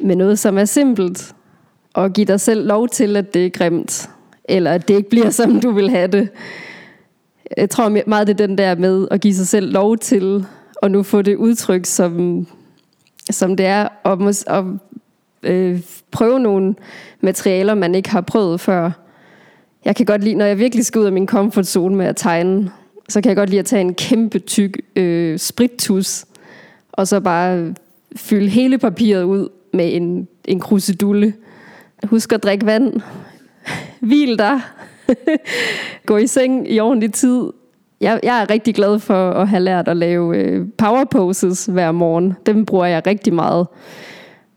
med noget, som er simpelt, og give dig selv lov til, at det er grimt, eller at det ikke bliver, som du vil have det. Jeg tror meget, det er den der med at give sig selv lov til, at nu få det udtryk, som, som det er, og, mås- og øh, prøve nogle materialer, man ikke har prøvet før. Jeg kan godt lide, når jeg virkelig skal ud af min comfort zone med at tegne, så kan jeg godt lide at tage en kæmpe tyk øh, sprittus, og så bare fylde hele papiret ud med en, en krusedulle. Husk at drikke vand. Hvil dig. Gå i seng i ordentlig tid. Jeg, jeg er rigtig glad for at have lært at lave øh, power poses hver morgen. Dem bruger jeg rigtig meget.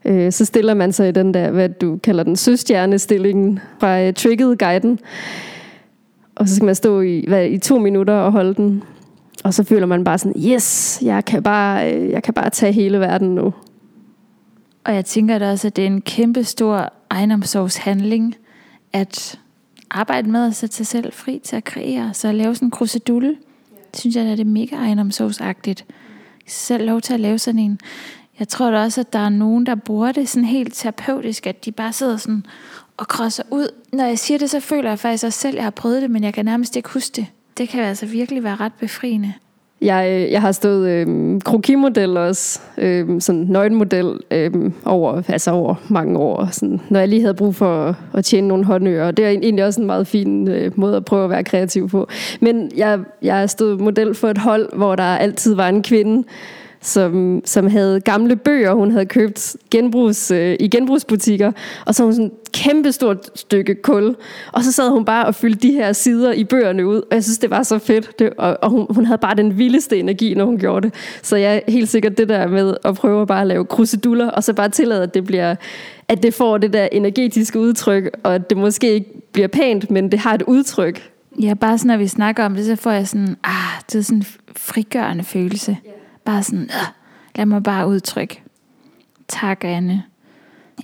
Øh, så stiller man sig i den der, hvad du kalder den, søstjernestillingen fra øh, Trigget-guiden. Og så skal man stå i, hvad, i to minutter og holde den. Og så føler man bare sådan, yes, jeg kan bare, øh, jeg kan bare tage hele verden nu. Og jeg tænker da også, at det er en kæmpe stor ejendomssorgshandling, at arbejde med at sætte sig selv fri til at kreere. Så at lave sådan en krusedulle, det synes jeg, at det er mega ejendomssorgsagtigt. Selv lov til at lave sådan en. Jeg tror da også, at der er nogen, der bruger det sådan helt terapeutisk, at de bare sidder sådan og krosser ud. Når jeg siger det, så føler jeg faktisk også selv, at jeg har prøvet det, men jeg kan nærmest ikke huske det. Det kan altså virkelig være ret befriende. Jeg, øh, jeg har stået øh, krokimodel også, øh, sådan nøgenmodel øh, over, altså over mange år. Sådan, når jeg lige havde brug for at, at tjene nogle håndører. Det er egentlig også en meget fin øh, måde at prøve at være kreativ på. Men jeg, jeg har stået model for et hold, hvor der altid var en kvinde, som, som havde gamle bøger, hun havde købt genbrugs, øh, i genbrugsbutikker, og så havde hun sådan et kæmpe stort stykke kul, og så sad hun bare og fyldte de her sider i bøgerne ud, og jeg synes, det var så fedt, det, og, og hun, hun havde bare den vildeste energi, når hun gjorde det. Så jeg er helt sikkert det der med at prøve bare at lave kruseduller, og så bare tillade, at det bliver at det får det der energetiske udtryk, og at det måske ikke bliver pænt, men det har et udtryk. Ja, bare sådan, når vi snakker om det, så får jeg sådan, ah, det er sådan en frigørende følelse. Yeah. Bare sådan, øh, lad mig bare udtrykke. Tak, Anne.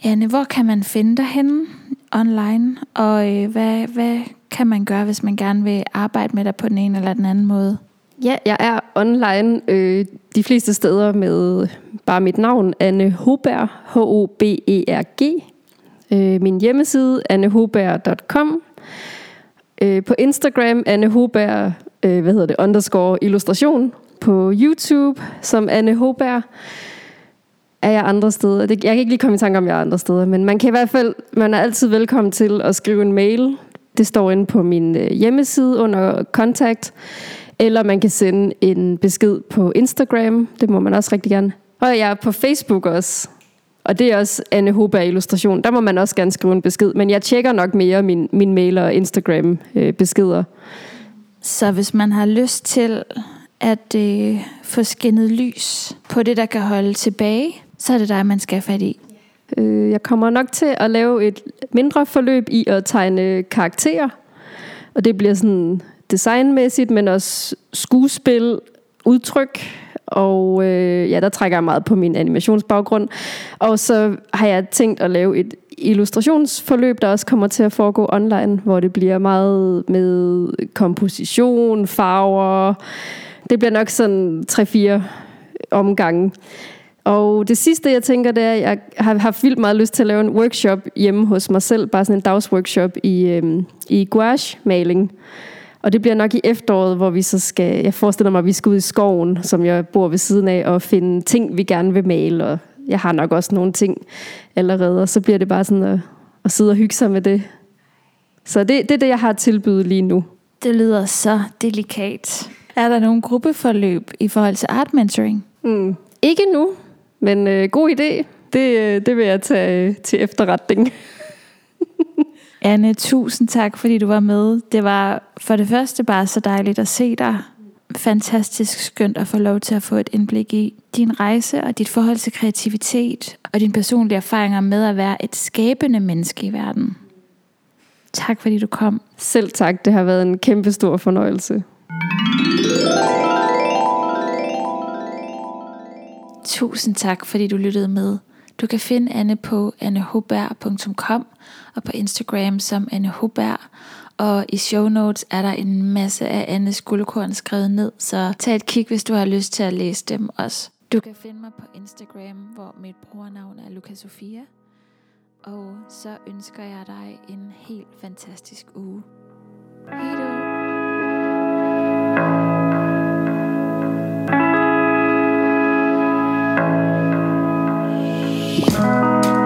Anne, hvor kan man finde dig henne online? Og øh, hvad, hvad kan man gøre, hvis man gerne vil arbejde med dig på den ene eller den anden måde? Ja, jeg er online øh, de fleste steder med bare mit navn, Anne Hoberg, H-O-B-E-R-G. Øh, min hjemmeside, annehoberg.com. Øh, på Instagram, Anne Hoberg, øh, hvad hedder det, underscore illustration på YouTube som Anne Hoberg. Er jeg andre steder? Det, jeg kan ikke lige komme i tanke om, jeg er andre steder, men man kan i hvert fald, man er altid velkommen til at skrive en mail. Det står inde på min øh, hjemmeside under kontakt, eller man kan sende en besked på Instagram. Det må man også rigtig gerne. Og jeg er på Facebook også. Og det er også Anne Hoberg Illustration. Der må man også gerne skrive en besked. Men jeg tjekker nok mere min, min mail og Instagram øh, beskeder. Så hvis man har lyst til at øh, få skinnet lys på det, der kan holde tilbage, så er det dig, man skal have fat i. Øh, jeg kommer nok til at lave et mindre forløb i at tegne karakterer. Og det bliver sådan designmæssigt, men også skuespil, udtryk. Og øh, ja, der trækker jeg meget på min animationsbaggrund. Og så har jeg tænkt at lave et illustrationsforløb, der også kommer til at foregå online, hvor det bliver meget med komposition, farver, det bliver nok sådan 3-4 omgange. Og det sidste, jeg tænker, det er, at jeg har haft vildt meget lyst til at lave en workshop hjemme hos mig selv. Bare sådan en dagsworkshop i, øhm, i gouache-maling. Og det bliver nok i efteråret, hvor vi så skal... Jeg forestiller mig, at vi skal ud i skoven, som jeg bor ved siden af, og finde ting, vi gerne vil male. Og jeg har nok også nogle ting allerede, og så bliver det bare sådan at, at sidde og hygge sig med det. Så det, det er det, jeg har tilbydet lige nu. Det lyder så delikat. Er der nogle gruppeforløb i forhold til art mentoring? Mm. Ikke nu, men øh, god idé. Det, øh, det vil jeg tage til efterretning. Anne, tusind tak, fordi du var med. Det var for det første bare så dejligt at se dig. Fantastisk skønt at få lov til at få et indblik i din rejse og dit forhold til kreativitet og dine personlige erfaringer med at være et skabende menneske i verden. Tak fordi du kom. Selv tak, det har været en kæmpe stor fornøjelse. Tusind tak, fordi du lyttede med. Du kan finde Anne på annehoberg.com og på Instagram som Anne Hoberg. Og i show notes er der en masse af Annes guldkorn skrevet ned, så tag et kig, hvis du har lyst til at læse dem også. Du kan finde mig på Instagram, hvor mit brugernavn er Luca Sofia. Og så ønsker jeg dig en helt fantastisk uge. Hej you